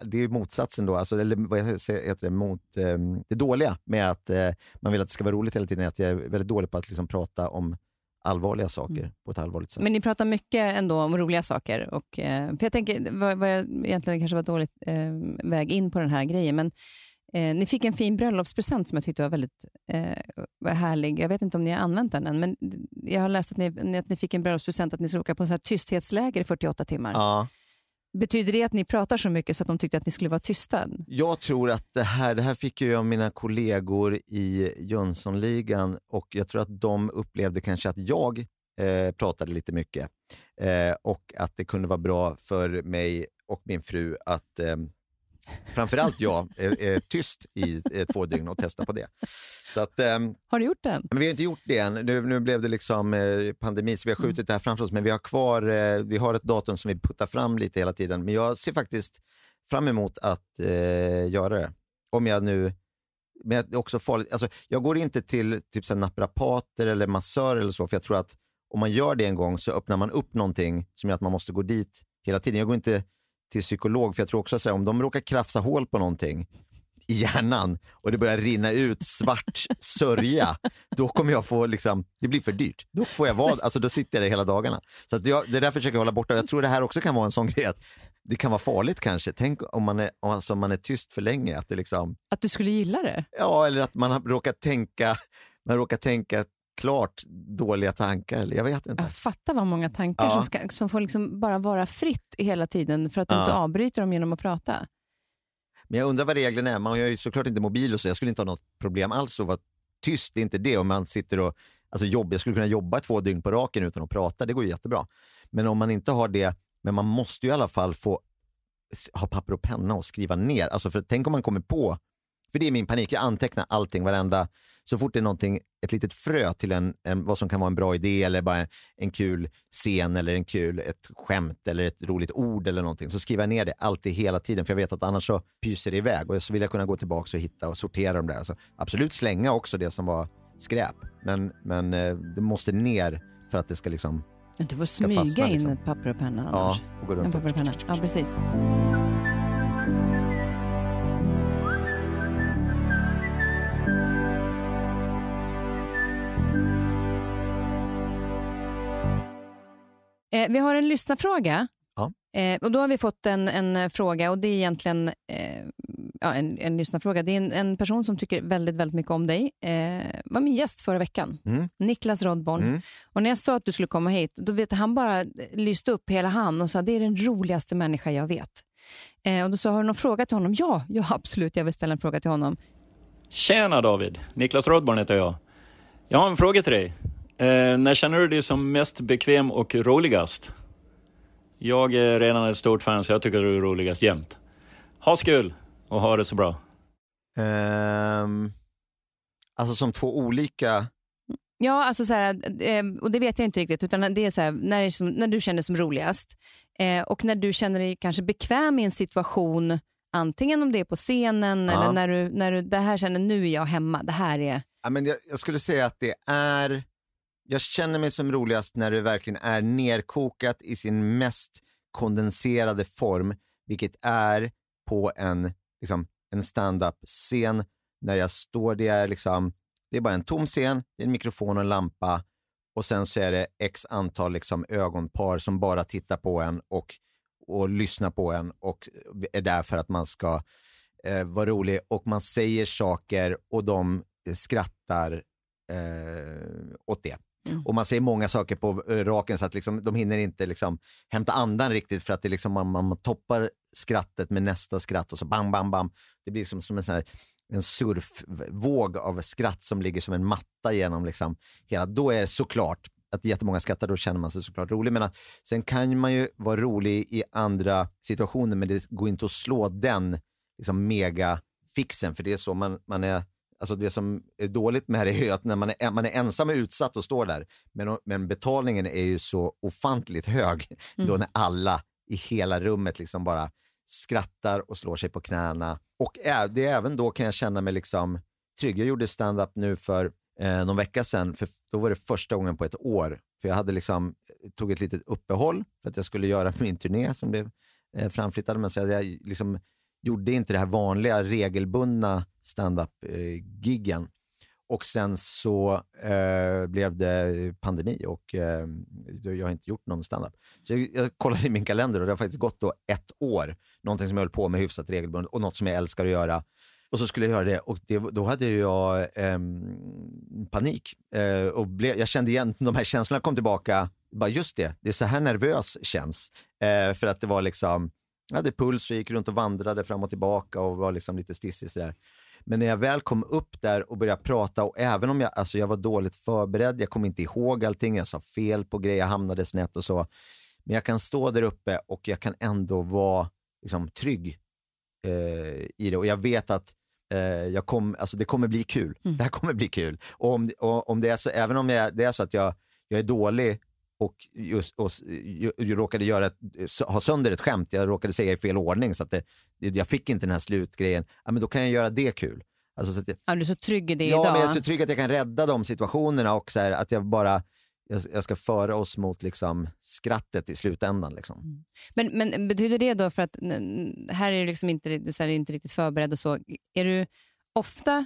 Det är ju motsatsen då, alltså, eller vad jag säger, heter det, mot, eh, det dåliga med att eh, man vill att det ska vara roligt hela tiden, är att jag är väldigt dålig på att liksom, prata om allvarliga saker Mm. på ett allvarligt sätt. Men ni pratar mycket ändå om roliga saker. Och, eh, för jag tänker, vad, vad jag egentligen kanske var dåligt eh, väg in på den här grejen, men eh, ni fick en fin bröllopspresent som jag tyckte var väldigt eh, var härlig. Jag vet inte om ni har använt den än, men jag har läst att ni, att ni fick en bröllopspresent att ni skulle åka på en sån här tysthetsläger i 48 timmar. Ja, Betyder det att ni pratar så mycket så att de tyckte att ni skulle vara tysta? jag tror att det här, det här fick ju jag av mina kollegor i Jönssonligan och jag tror att de upplevde kanske att jag eh, pratade lite mycket eh, och att det kunde vara bra för mig och min fru att eh, framförallt jag är, är tyst i eh, två dygn och testa på det. Så att, ehm, Har du gjort den? men vi har inte gjort det än. Nu, nu blev det liksom eh, pandemi så vi har skjutit det här framför oss. Men vi har kvar, eh, vi har ett datum som vi puttar fram lite hela tiden. Men jag ser faktiskt fram emot att eh, göra det. Om jag nu, men det är också farligt. Alltså, jag går inte till typ så naprapater eller massör eller så. För jag tror att om man gör det en gång så öppnar man upp någonting som gör att man måste gå dit hela tiden. Jag går inte till psykolog för jag tror också att om de råkar krafsa hål på någonting i hjärnan och det börjar rinna ut svart sörja, då kommer jag få, liksom, det blir för dyrt. Då får jag vara, alltså då sitter jag där hela dagarna. Så att jag, det där försöker jag hålla borta. Jag tror det här också kan vara en sån grej att det kan vara farligt kanske. Tänk om man är, om alltså man är tyst för länge. Att det liksom, Att du skulle gilla det? ja, eller att man har råkat tänka, man råkar tänka klart dåliga tankar. Jag vet inte. Jag fattar vad många tankar Ja. som, ska, som får liksom bara vara fritt hela tiden för att du Ja. inte avbryter dem genom att prata. Men jag undrar vad reglerna är. Man har ju såklart inte mobil och så. Jag skulle inte ha något problem alls att vara tyst. Det är inte det. Om man sitter och alltså jobb, jag skulle kunna jobba två dygn på raken utan att prata. Det går ju jättebra. Men om man inte har det, men man måste ju i alla fall få ha papper och penna och skriva ner. Alltså för tänk om man kommer på, för det är min panik, jag antecknar allting, varenda Så fort det är någonting, ett litet frö till en, en, vad som kan vara en bra idé eller bara en, kul scen eller en kul, ett skämt eller ett roligt ord eller någonting så skriver jag ner det alltid hela tiden för jag vet att annars så pyser det iväg och så vill jag kunna gå tillbaka och hitta och sortera dem där. Alltså, absolut slänga också det som var skräp men, men eh, det måste ner för att det ska liksom Du får smyga fastna, in liksom. ett papper och penna Ja, annars. och gå runt. En papper och penna. Ja, precis. Eh, vi har en lyssnarfråga. Ja. Eh, och då har vi fått en, en fråga och det är egentligen eh, ja, en, en lyssnarfråga. Det är en, en person som tycker väldigt, väldigt mycket om dig. Eh, var min gäst förra veckan. Mm. Niklas Rodborn. Mm. Och när jag sa att du skulle komma hit, då vet han bara lyste upp hela han och sa det är den roligaste människa jag vet. Eh, och då sa har du någon fråga till honom? Ja, ja, absolut. Jag vill ställa en fråga till honom. Tjena David! Niklas Rodborn heter jag. Jag har en fråga till dig. Eh, när känner du dig som mest bekväm och roligast? Jag är redan ett stort fan så jag tycker du är roligast jämt. Ha kul och ha det så bra. Ehm, alltså som två olika, Ja, alltså så här, eh, och det vet jag inte riktigt, utan det är så här, när, det är som, när du känner dig som roligast eh, och när du känner dig kanske bekväm i en situation, antingen om det är på scenen Ja. eller när du, när du det här känner nu är jag hemma, det här är... ja, men jag, jag skulle säga att det är, jag känner mig som roligast när det verkligen är nerkokat i sin mest kondenserade form, vilket är på en, liksom, en stand-up-scen när jag står, det är liksom, det är bara en tom scen, det är en mikrofon och en lampa och sen så är det x antal liksom ögonpar som bara tittar på en och, och lyssnar på en och är där för att man ska eh, vara rolig och man säger saker och de skrattar eh, åt det. Mm. Och man säger många saker på eh, raken så att liksom, de hinner inte liksom, hämta andan riktigt för att det liksom, man, man toppar skrattet med nästa skratt och så bam, bam, bam. Det blir som, som en, sån här, en surfvåg av skratt som ligger som en matta genom liksom hela. Då är det såklart att jättemånga skrattar, då känner man sig såklart rolig. Men att, sen kan man ju vara rolig i andra situationer, men det går inte att slå den liksom, megafixen, för det är så man, man är Alltså det som är dåligt med det är ju att när man är, man är ensam och utsatt och står där, men, men betalningen är ju så ofantligt hög då när alla i hela rummet liksom bara skrattar och slår sig på knäna. Och det är även då kan jag känna mig liksom trygg. Jag gjorde stand-up nu för eh, någon vecka sedan, för då var det första gången på ett år. För jag hade liksom, tog ett litet uppehåll för att jag skulle göra min turné som blev eh, framflyttad. Men så jag liksom gjorde inte det här vanliga regelbundna standup-giggen. Och sen så eh, blev det pandemi och eh, jag har inte gjort någon standup. Så jag, jag kollade i min kalender och det har faktiskt gått då ett år. Någonting som jag höll på med hyfsat regelbundet och något som jag älskar att göra. Och så skulle jag göra det och det, då hade jag eh, panik. Eh, och blev, jag kände igen, de här känslorna kom tillbaka. Bara just det, det är så här nervös känns. Eh, för att det var liksom, jag hade puls och gick runt och vandrade fram och tillbaka och var liksom lite stissig sådär. Men när jag väl kom upp där och började prata och även om jag, alltså jag var dåligt förberedd, jag kom inte ihåg allting, jag sa fel på grejer, jag hamnade snett och så. Men jag kan stå där uppe och jag kan ändå vara liksom, trygg eh, i det och jag vet att eh, jag kom, alltså det kommer bli kul. Det här kommer bli kul. Och om, och, om det är så, även om jag, det är så att jag, jag är dålig och, just, och råkade göra ett, ha sönder ett skämt, jag råkade säga i fel ordning så att det, jag fick inte den här slutgrejen, ja, men då kan jag göra det kul. Alltså, så att Ja, du är så trygg i det ja, idag. men jag är så trygg att jag kan rädda de situationerna och så här, att jag bara jag, jag ska föra oss mot liksom, skrattet i slutändan. Liksom. Men, men betyder det då, för att här är du liksom inte, du säger inte riktigt förberedd och så, är du ofta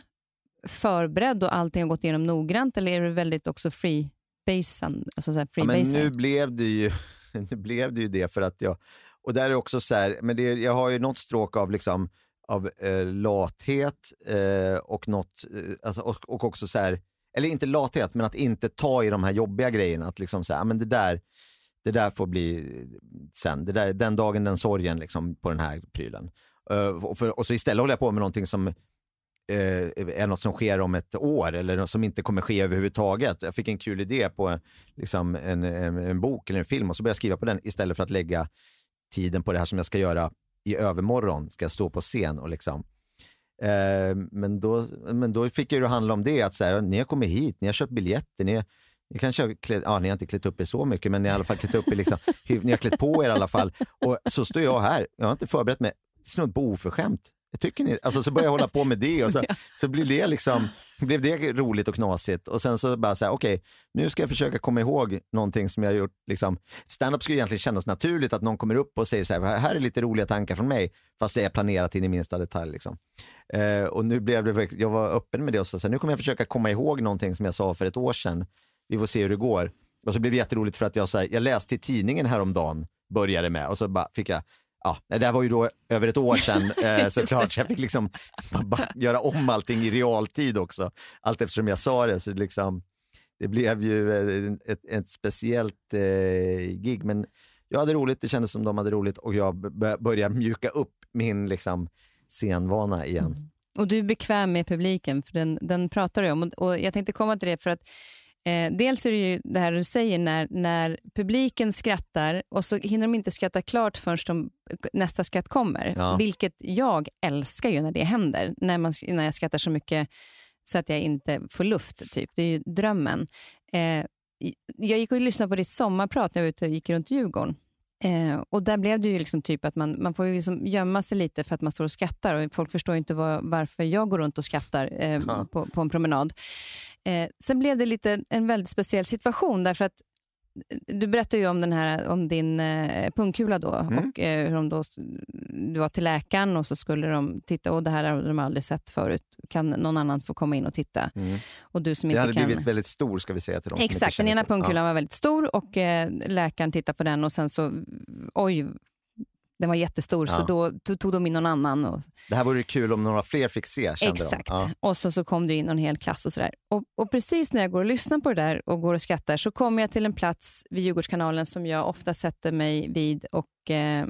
förberedd och allting har gått igenom noggrant eller är du väldigt också free basen, alltså så här free Ja, men nu blev det ju nu blev det ju det för att jag, och där är också så här, men det, jag har ju något stråk av liksom av eh, lathet eh, och något, eh, alltså, och, och också så här, eller inte lathet, men att inte ta i de här jobbiga grejerna. Att liksom säga, men det där, det där får bli sen. Det där, den dagen, den sorgen liksom, på den här prylen. Eh, och, för, och så istället håller jag på med någonting som eh, Eh, är något som sker om ett år eller något som inte kommer ske överhuvudtaget. Jag fick en kul idé på liksom, en, en, en bok eller en film och så började jag skriva på den istället för att lägga tiden på det här som jag ska göra i övermorgon. Ska jag stå på scen och liksom Eh, men, då, men då fick jag det handla om det, att så här, ni har kommit hit, ni har köpt biljetter, ni, ni kanske har klätt, ja, ni har inte klätt upp er så mycket, men ni har i alla fall klätt upp er, liksom, ni har klätt på er i alla fall. Och så står jag här, jag har inte förberett mig, snudd på oförskämt. Tycker ni? Alltså, så började jag hålla på med det och så, så blir det liksom, blev det roligt och knasigt. Och sen så bara så här, okej, okay, nu ska jag försöka komma ihåg någonting som jag har gjort. Liksom. Stand-up skulle egentligen kännas naturligt att någon kommer upp och säger så här, här är lite roliga tankar från mig, fast det är planerat in i minsta detalj. Liksom. Eh, och nu blev det, jag var öppen med det och så, så här, nu kommer jag försöka komma ihåg någonting som jag sa för ett år sedan. Vi får se hur det går. Och så blev det jätteroligt för att jag, så här, jag läste i tidningen häromdagen, började med, och så bara fick jag ja, det här var ju då över ett år sedan eh, såklart, så jag fick liksom göra om allting i realtid också. Allt eftersom jag sa det. Så det, liksom, det blev ju ett, ett, ett speciellt eh, gig. Men jag hade roligt, det kändes som de hade roligt och jag började mjuka upp min liksom, scenvana igen. Mm. Och du är bekväm med publiken, för den, den pratar du om. Och, och jag tänkte komma till det för att Eh, dels är det ju det här du säger, när, när publiken skrattar och så hinner de inte skratta klart förrän de, nästa skratt kommer. Ja. Vilket jag älskar ju när det händer, när, man, när jag skrattar så mycket så att jag inte får luft. Typ. Det är ju drömmen. Eh, jag gick och lyssnade på ditt sommarprat när jag var ute och gick runt Djurgården. Eh, och där blev det ju liksom typ att man, man får ju liksom gömma sig lite för att man står och skrattar. Och folk förstår inte var, varför jag går runt och skrattar eh, på, på, en promenad. Eh, sen blev det lite en väldigt speciell situation därför att eh, du berättade ju om, den här, om din eh, pungkula då mm. och eh, hur de då, du var till läkaren och så skulle de titta och det här har de aldrig sett förut. Kan någon annan få komma in och titta? Mm. Och du som det inte hade kan... blivit väldigt stor ska vi säga till dem Exakt, den ena pungkulan ja. var väldigt stor och eh, läkaren tittade på den och sen så, oj, den var jättestor, ja. så då tog de in någon annan. Och... Det här vore kul om några fler fick se, Exakt. Ja. Och så, så kom det in en hel klass och sådär. Och, och precis när jag går och lyssnar på det där och går och skrattar så kommer jag till en plats vid Djurgårdskanalen som jag ofta sätter mig vid och eh,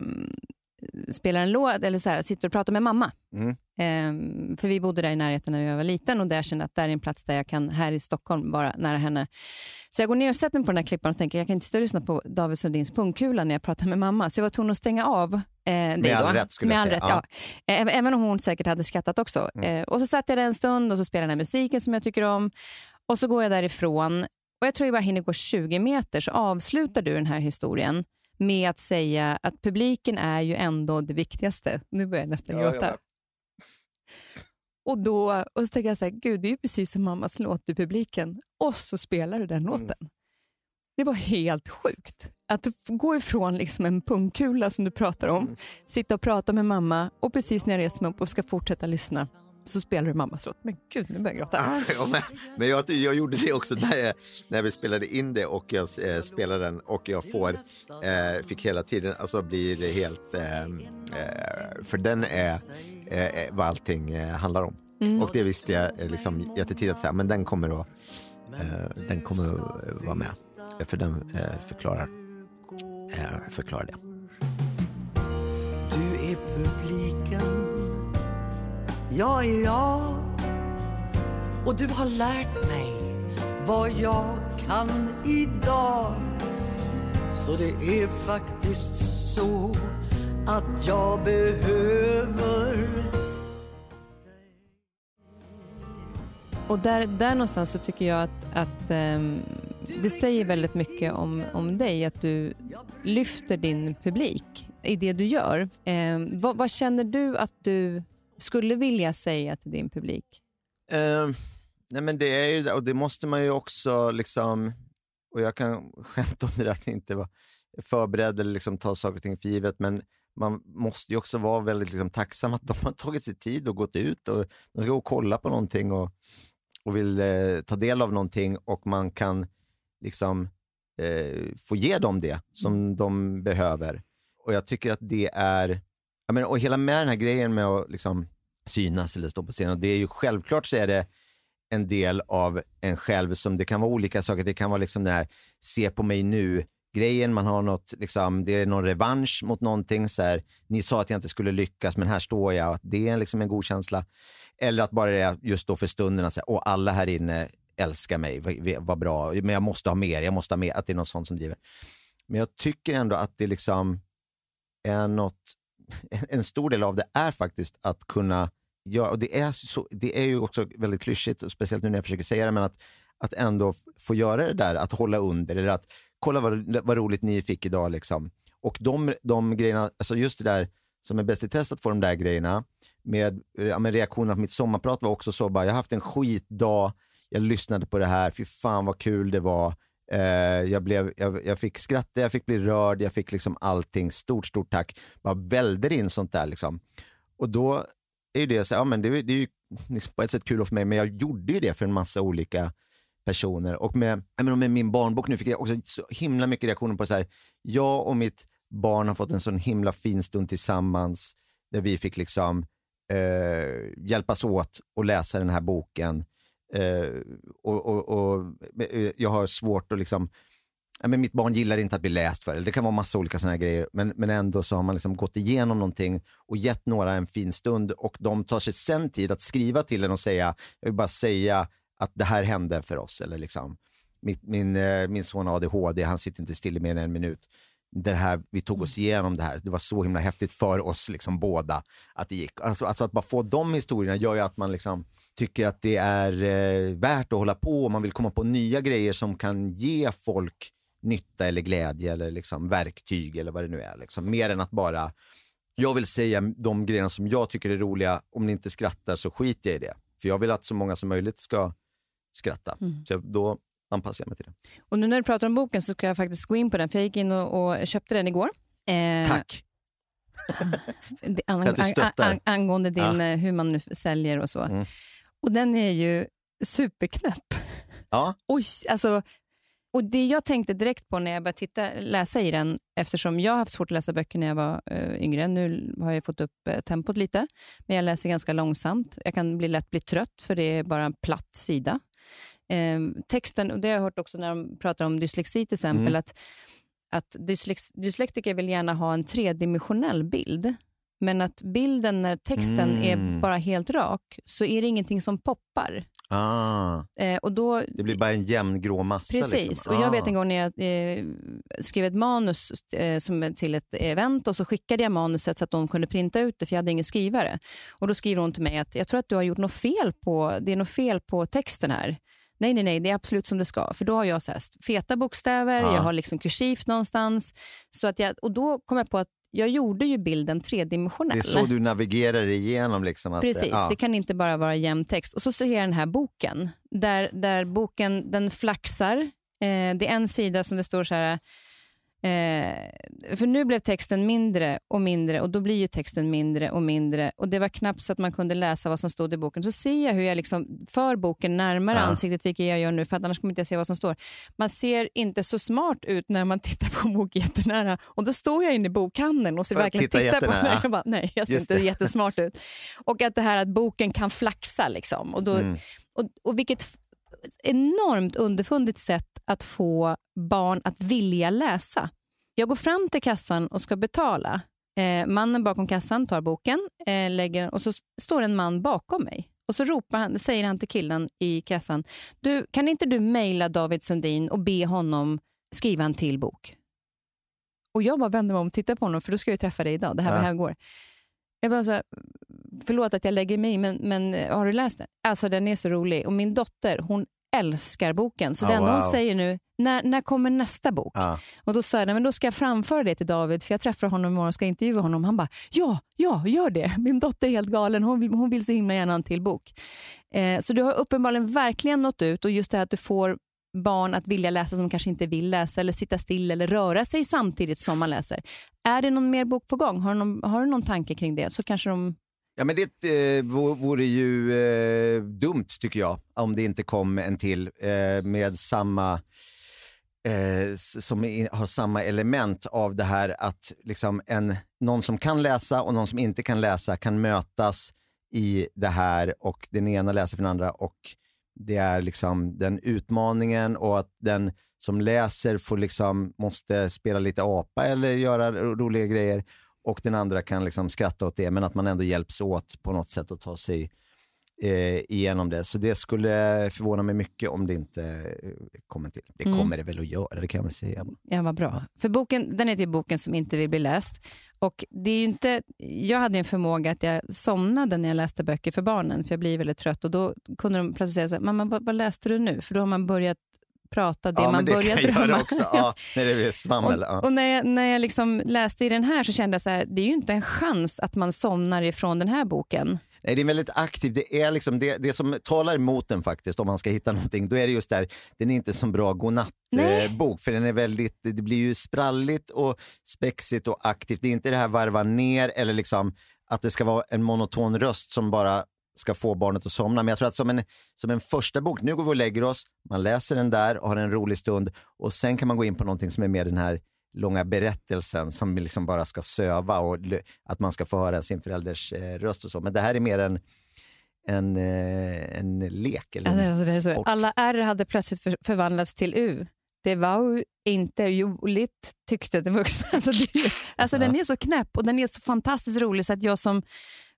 spelar en låt, eller så här, sitter och pratar med mamma. Mm. Eh, för vi bodde där i närheten när jag var liten och där jag kände att det är en plats där jag kan, här i Stockholm, vara nära henne. Så jag går ner och sätter mig på den här klippan och tänker jag kan inte sitta och lyssna på David Sundins pungkula när jag pratar med mamma. Så jag var tvungen att stänga av eh, det Med all rätt skulle med jag säga. Rätt, ja. ja. Även om hon säkert hade skrattat också. Mm. Eh, och så satt jag där en stund och så spelade den här musiken som jag tycker om. Och så går jag därifrån och jag tror jag bara hinner gå 20 meter så avslutar du den här historien med att säga att publiken är ju ändå det viktigaste. Nu börjar jag nästan ja, gråta. Och, då, och så tänker jag så här, gud det är ju precis som mammas låt, du publiken. Och så spelar du den mm. låten. Mm. Det var helt sjukt. Att gå ifrån liksom en pungkula som du pratar om, mm. sitta och prata med mamma och precis när jag reser mig upp och ska fortsätta lyssna så spelar du mammas låt. Men gud, nu börjar jag gråta. Ja, men, men jag, jag gjorde det också när, jag, när vi spelade in det och jag eh, spelade den och jag får, eh, fick hela tiden, alltså blir det helt, eh, eh för den är eh, vad allting eh, handlar om. Mm. Och det visste jag liksom jättetidigt, så här, men den kommer att, den kommer att vara med. För den förklarar, förklarar det. Du är publiken jag är jag. Och du har lärt mig vad jag kan idag. Så det är faktiskt så att jag behöver Och där, där någonstans så tycker jag att, att um, det säger väldigt mycket om, om dig, att du lyfter din publik i det du gör. Um, vad, vad, känner du att du skulle vilja säga till din publik? Uh, nej men det är ju och det måste man ju också liksom, och jag kan skämta om det att inte vara förberedd eller liksom ta saker och ting för givet, men man måste ju också vara väldigt liksom tacksam att de har tagit sig tid och gått ut och de ska gå och kolla på någonting och, och vill eh, ta del av någonting och man kan liksom eh, få ge dem det som de behöver. Och jag tycker att det är Ja, men, och hela med den här grejen med att liksom, synas eller stå på scenen, det är ju självklart så är det en del av en själv som det kan vara olika saker. Det kan vara liksom den här se på mig nu grejen, man har något, liksom, det är någon revansch mot någonting. Så här, ni sa att jag inte skulle lyckas, men här står jag. det är liksom en god känsla. Eller att bara det är just då för stunden, att och alla här inne älskar mig, vad, vad bra, men jag måste ha mer, jag måste ha mer, att det är något sånt som driver. Men jag tycker ändå att det liksom är något en stor del av det är faktiskt att kunna göra, och det, är så, det är ju också väldigt klyschigt, speciellt nu när jag försöker säga det, men att, att ändå få göra det där, att hålla under, eller att kolla vad, vad roligt ni fick idag. Liksom. Och de, de grejerna, alltså just det där som är bäst i test att få de där grejerna, med, ja, med reaktionerna på mitt sommarprat var också så, bara, jag har haft en skitdag, jag lyssnade på det här, fy fan vad kul det var. Eh, jag, blev, jag, jag, fick skratta, jag fick bli rörd, jag fick liksom allting. Stort, stort tack. Bara välder in sånt där. Liksom. Och då är det så ja, men det, det är ju liksom på ett sätt kul för mig, men jag gjorde ju det för en massa olika personer. Och med, menar, med min barnbok nu fick jag också så himla mycket reaktioner på så här, jag och mitt barn har fått en sån himla fin stund tillsammans där vi fick liksom eh, hjälpas åt att läsa den här boken. Eh, och, och, och, jag har svårt att liksom, ja, men mitt barn gillar inte att bli läst för, det kan vara massa olika sådana grejer, men, men ändå så har man liksom gått igenom någonting och gett några en fin stund och de tar sig sen tid att skriva till en och säga, jag vill bara säga att det här hände för oss. Eller liksom, min, min, eh, min son har ADHD, han sitter inte still i mer än en minut. Det här, vi tog oss igenom det här. Det var så himla häftigt för oss liksom, båda att det gick. Alltså, alltså att bara få de historierna gör ju att man liksom, tycker att det är eh, värt att hålla på och man vill komma på nya grejer som kan ge folk nytta eller glädje eller liksom verktyg eller vad det nu är. Liksom. Mer än att bara, jag vill säga de grejerna som jag tycker är roliga, om ni inte skrattar så skiter jag i det. För jag vill att så många som möjligt ska skratta. Mm. Så då anpassar jag mig till det. Och nu när du pratar om boken så ska jag faktiskt gå in på den, för jag gick in och, och köpte den igår. Eh, Tack! an, an, an, angående din, ja. Eh, hur man nu säljer och så. Mm. Och den är ju superknäpp. Ja. Oj, alltså, och Det jag tänkte direkt på när jag började titta, läsa i den, eftersom jag har haft svårt att läsa böcker när jag var uh, yngre. Nu har jag fått upp uh, tempot lite, men jag läser ganska långsamt. Jag kan bli lätt bli trött, för det är bara en platt sida. Uh, texten, och det har jag hört också när de pratar om dyslexi till exempel, mm. att, att dyslex, dyslektiker vill gärna ha en tredimensionell bild. Men att bilden, när texten mm. är bara helt rak, så är det ingenting som poppar. Ah. Eh, och då, det blir bara en jämn grå massa. Precis. Liksom. Ah. Och jag vet ah. en gång när jag eh, skrev ett manus eh, som, till ett event och så skickade jag manuset så att de kunde printa ut det, för jag hade ingen skrivare. Och Då skriver hon till mig att jag tror att du har gjort något fel på, det är något fel på texten här. Nej, nej, nej, det är absolut som det ska. För då har jag så här, feta bokstäver, ah. jag har liksom kursivt någonstans. Så att jag, och Då kom jag på att jag gjorde ju bilden tredimensionell. Det är så du navigerar igenom. Liksom att, Precis, ja. det kan inte bara vara jämn text. Och så ser jag den här boken, där, där boken den flaxar. Eh, det är en sida som det står så här, Eh, för nu blev texten mindre och mindre och då blir ju texten mindre och mindre och det var knappt så att man kunde läsa vad som stod i boken. Så ser jag hur jag liksom för boken närmare ja. ansiktet, vilket jag gör nu, för annars kommer jag inte se vad som står. Man ser inte så smart ut när man tittar på en bok jättenära och då står jag inne i bokhandeln och så verkligen titta tittar på den. Jag bara, nej, jag ser Just inte det. jättesmart ut. Och att det här att boken kan flaxa liksom. Och, då, mm. och, och vilket enormt underfundigt sätt att få barn att vilja läsa. Jag går fram till kassan och ska betala. Eh, mannen bakom kassan tar boken eh, lägger, och så står en man bakom mig. Och så ropar han, säger han till killen i kassan, du, kan inte du mejla David Sundin och be honom skriva en till bok? Och Jag bara vänder mig om och tittar på honom, för då ska jag träffa dig idag. Det här, ja. här går. Jag bara så här, förlåt att jag lägger mig men, men har du läst den? Alltså Den är så rolig. Och Min dotter hon älskar boken. Så oh, det enda wow. hon säger nu, när, när kommer nästa bok? Ah. Och Då sa jag, men då ska jag framföra det till David, för jag träffar honom imorgon och ska intervjua honom. Han bara, ja, ja, gör det. Min dotter är helt galen. Hon hon vill så himla gärna ha en till bok. Eh, så du har uppenbarligen verkligen nått ut och just det här att du får barn att vilja läsa som kanske inte vill läsa eller sitta still eller röra sig samtidigt som man läser. Är det någon mer bok på gång? Har du någon, har du någon tanke kring det? Så kanske de Ja, men det eh, vore ju eh, dumt tycker jag om det inte kom en till eh, med samma eh, som in, har samma element av det här att liksom en, någon som kan läsa och någon som inte kan läsa kan mötas i det här och den ena läser för den andra och det är liksom den utmaningen och att den som läser får liksom, måste spela lite apa eller göra roliga grejer och den andra kan liksom skratta åt det, men att man ändå hjälps åt på något sätt att ta sig eh, igenom det. Så det skulle förvåna mig mycket om det inte eh, kommer till. Det Mm. kommer det väl att göra, det kan väl säga. Ja, vad bra. För boken, den heter ju Boken som inte vill bli läst. Och det är inte, jag hade en förmåga att jag somnade när jag läste böcker för barnen, för jag blir väldigt trött. Och Då kunde de plötsligt säga så här, mamma vad, vad läste du nu? För då har man börjat prata det ja, man det börjar drömma. också. Ja, när det blir svammel. Och, Ja. och när jag, när jag liksom läste i den här så kände jag så här, det är ju inte en chans att man somnar ifrån den här boken. Nej, det är väldigt aktiv. Det är liksom det, det som talar emot den faktiskt, om man ska hitta någonting, då är det just där, den är inte som bra godnattbok, för den är väldigt, det blir ju spralligt och spexigt och aktivt. Det är inte det här varva ner eller liksom att det ska vara en monoton röst som bara ska få barnet att somna. Men jag tror att som en, som en första bok, nu går vi och lägger oss, man läser den där och har en rolig stund och sen kan man gå in på någonting som är mer den här långa berättelsen som liksom bara ska söva och att man ska få höra sin förälders eh, röst och så. Men det här är mer en, en, eh, en lek eller en Alltså, sport. alla R hade plötsligt för, förvandlats till U. Det var ju inte roligt tyckte den vuxna. Alltså, det, alltså, Den är så knäpp och den är så fantastiskt rolig så att jag som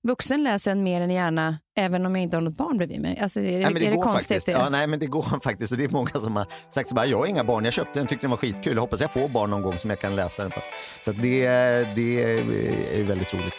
vuxen läser den mer än gärna, även om jag inte har något barn bredvid mig. Alltså, är det, Nej, men det är det konstigt? faktiskt. Det? Ja, nej, men det går faktiskt. Och det är många som har sagt så bara, jag har inga barn, jag köpte den, tyckte den var skitkul. Jag hoppas jag får barn någon gång som jag kan läsa den för. Så att det, det är väldigt roligt.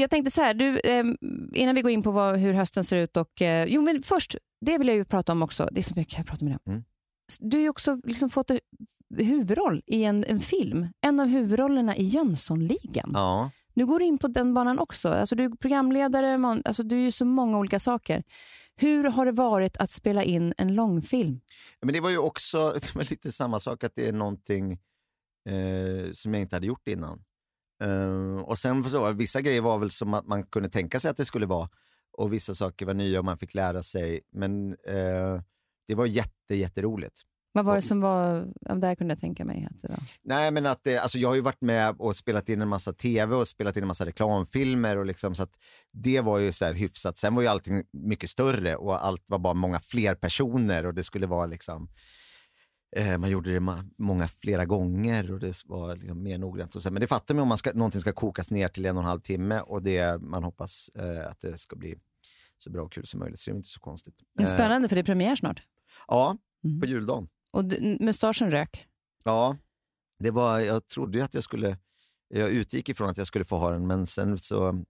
Jag tänkte så här, du, eh, innan vi går in på vad, hur hösten ser ut. Och, eh, jo, men först, det vill jag ju prata om också. Det är så mycket jag pratar med dig. Mm. Du har ju också liksom fått en huvudroll i en, en film. En av huvudrollerna i Jönssonligan. Ja. Nu går du in på den banan också. Alltså, du är programledare, man, alltså, du är ju så många olika saker. Hur har det varit att spela in en långfilm? Men det var ju också det var lite samma sak, att det är någonting eh, som jag inte hade gjort innan. Eh, och sen så, vissa grejer var väl som att man kunde tänka sig att det skulle vara och vissa saker var nya och man fick lära sig. Men eh, det var jätte, jätteroligt. Vad var det som var... Ja, där kunde jag tänka mig att det var. Nej, men att det, alltså jag har ju varit med och spelat in en massa tv och spelat in en massa reklamfilmer och liksom så att det var ju så här hyfsat. Sen var ju allting mycket större och allt var bara många fler personer och det skulle vara liksom man gjorde det många flera gånger och det var liksom mer noggrant. Och så. Men det fattar man om man ska, någonting ska kokas ner till en och en halv timme och det, man hoppas eh, att det ska bli så bra och kul som möjligt. Så det är inte så konstigt. Men Eh, Spännande, för det är premiär snart. ja, Mm. på juldagen. Och du- mustaschen rök. Ja, det var, jag trodde ju att jag skulle, jag utgick ifrån att jag skulle få ha den, men sen så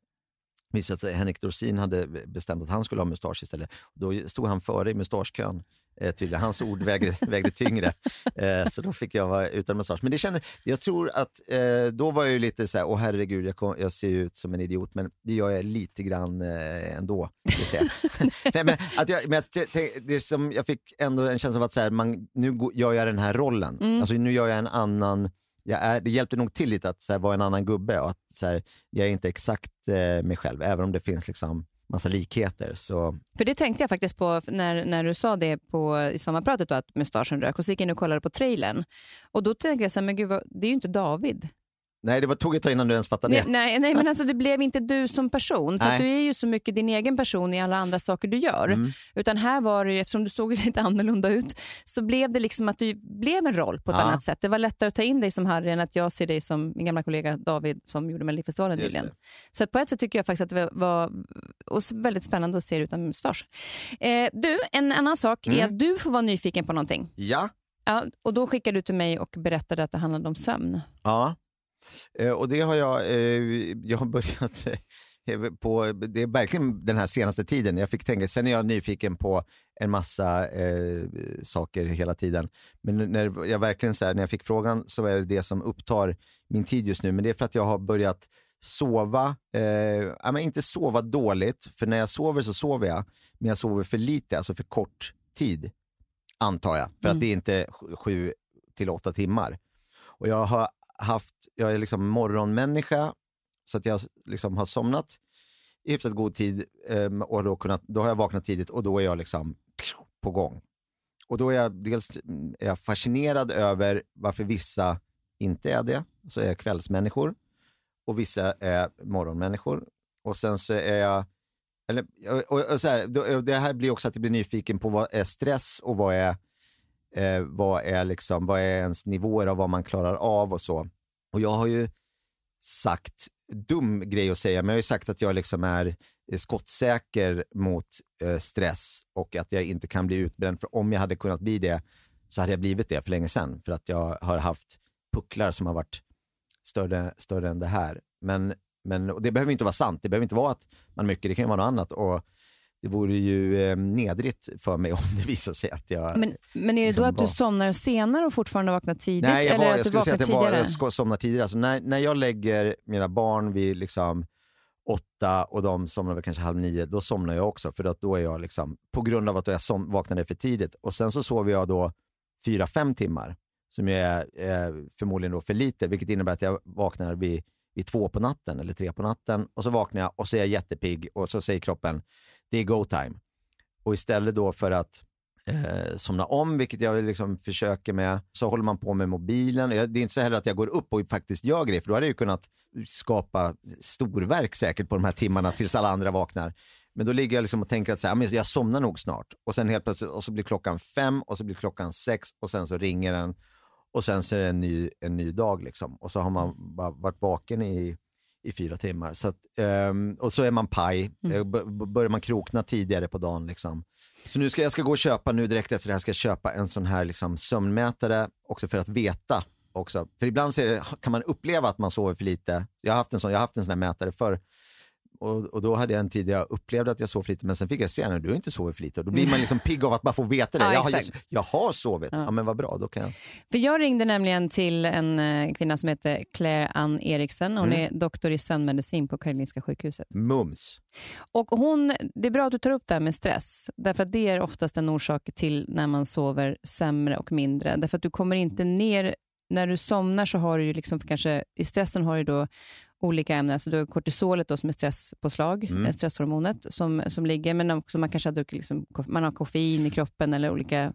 visade sig att Henrik Dorsin hade bestämt att han skulle ha mustasch istället. Då stod han före i mustaschkön. Eh, tydligen. Hans ord vägde, vägde tyngre. Eh, så då fick jag vara utan mustasch. Men det kände, jag tror att eh, då var jag ju lite så här, åh herregud, jag, kom, jag ser ut som en idiot, men det gör jag lite grann eh, ändå. jag säga. Nej, men att jag, men jag, tänk- det som jag fick ändå en känsla av att så här, man, nu går- gör jag den här rollen. Mm. Alltså, nu gör jag en annan jag är, det hjälpte nog till lite att så här, vara en annan gubbe och att så här, jag är inte exakt eh, mig själv, även om det finns liksom massa likheter. Så, För det tänkte jag faktiskt på när, när du sa det på, i sommarpratet då, att mustaschen rök. Och så gick jag in och kollade på trailern. Och då tänkte jag så här, men gud, vad, det är ju inte David nej, det var, tog ett tag innan du ens fattade Nej, det. nej, nej, men alltså det blev inte du som person. För du är ju så mycket din egen person i alla andra saker du gör. Mm. Utan här var det ju, eftersom du såg lite annorlunda ut, så blev det liksom att du blev en roll på ett Ja. annat sätt. Det var lättare att ta in dig som Harry än att jag ser dig som min gamla kollega David som gjorde Melodifestivalen nyligen. Så på ett sätt tycker jag faktiskt att det var och väldigt spännande att se det utan mustasch. Eh, du, en annan sak är Mm. att du får vara nyfiken på någonting. Ja, Ja, och då skickade du till mig och berättade att det handlade om sömn. ja. Eh, och det har jag, eh, jag har börjat eh, på, det är verkligen den här senaste tiden. Jag fick tänka, sen är jag nyfiken på en massa eh, saker hela tiden. Men när jag verkligen så här, när jag fick frågan så är det det som upptar min tid just nu. Men det är för att jag har börjat sova, eh, ja, men inte sova dåligt, för när jag sover så sover jag, men jag sover för lite, alltså för kort tid, antar jag. För Mm. att det är inte sj- sju till åtta timmar. Och jag har haft, jag är liksom morgonmänniska, så att jag liksom har somnat i hyfsat god tid ehm, och då, kunnat, då har jag vaknat tidigt och då är jag liksom på gång. Och då är jag dels mm, är jag fascinerad över varför vissa inte är det, så är jag kvällsmänniskor och vissa är morgonmänniskor. Och sen så är jag, eller, och, och, och så här, då, det här blir också att jag blir nyfiken på vad är stress och vad är Eh, vad, är liksom, vad är ens nivåer av vad man klarar av och så. Och jag har ju sagt, dum grej att säga, men jag har ju sagt att jag liksom är eh, skottsäker mot eh, stress och att jag inte kan bli utbränd. För om jag hade kunnat bli det så hade jag blivit det för länge sedan. För att jag har haft pucklar som har varit större, större än det här. Men, men det behöver inte vara sant. Det behöver inte vara att man mycket, det kan ju vara något annat. Och det vore ju eh, nedrigt för mig om det visar sig att jag... Men, men är det liksom då att du somnar senare och fortfarande vaknar tidigt? Nej, jag, eller var, att jag skulle säga att jag, var, jag ska somna tidigare. Alltså när, när jag lägger mina barn vid liksom åtta och de somnar väl kanske halv nio, då somnar jag också. För att då är jag liksom, på grund av att jag som, vaknade för tidigt. Och sen så sover jag då fyra, fem timmar, som ju är eh, förmodligen då för lite, vilket innebär att jag vaknar vid, vid två på natten eller tre på natten. Och så vaknar jag och så är jag jättepigg och så säger kroppen, det är go time. Och istället då för att eh, somna om, vilket jag liksom försöker med, så håller man på med mobilen. Jag- Det är inte så heller att jag går upp och faktiskt gör grejer, för då hade jag ju kunnat skapa storverk säkert på de här timmarna tills alla andra vaknar. Men då ligger jag liksom och tänker att så här, men jag somnar nog snart. Och sen helt plötsligt, och så blir klockan fem och så blir klockan sex och sen så ringer den och sen så är det en ny, en ny dag liksom. Och så har man bara varit vaken i, i fyra timmar. Så att, ehm, och så är man paj, Eh, b- b- börjar man krokna tidigare på dagen. Liksom. Så nu ska jag ska gå och köpa, nu direkt efter det här, ska jag köpa en sån här liksom, sömnmätare också för att veta också. För ibland så det, kan man uppleva att man sover för lite. Jag har haft en sån, jag har haft en sån här mätare förr. Och, och då hade jag en tid där jag upplevde att jag sov för lite, men sen fick jag se att du inte sovit för lite. Och då blir man liksom pigg av att bara få veta det. Ja, jag, har, exakt. jag har sovit, ja. men vad bra, då kan jag. För jag ringde nämligen till en eh, kvinna som heter Claire Ann Eriksen. Hon Mm. är doktor i sömnmedicin på Karolinska sjukhuset. Mums. Och hon, det är bra att du tar upp det här med stress, därför att det är oftast en orsak till när man sover sämre och mindre. Därför att du kommer inte ner, när du somnar så har du ju liksom kanske, i stressen har du då olika ämnen, alltså du har kortisolet då som är stresspåslag, Mm. eh, stresshormonet som, som ligger, men också man kanske har druckit, liksom, man har koffein i kroppen eller olika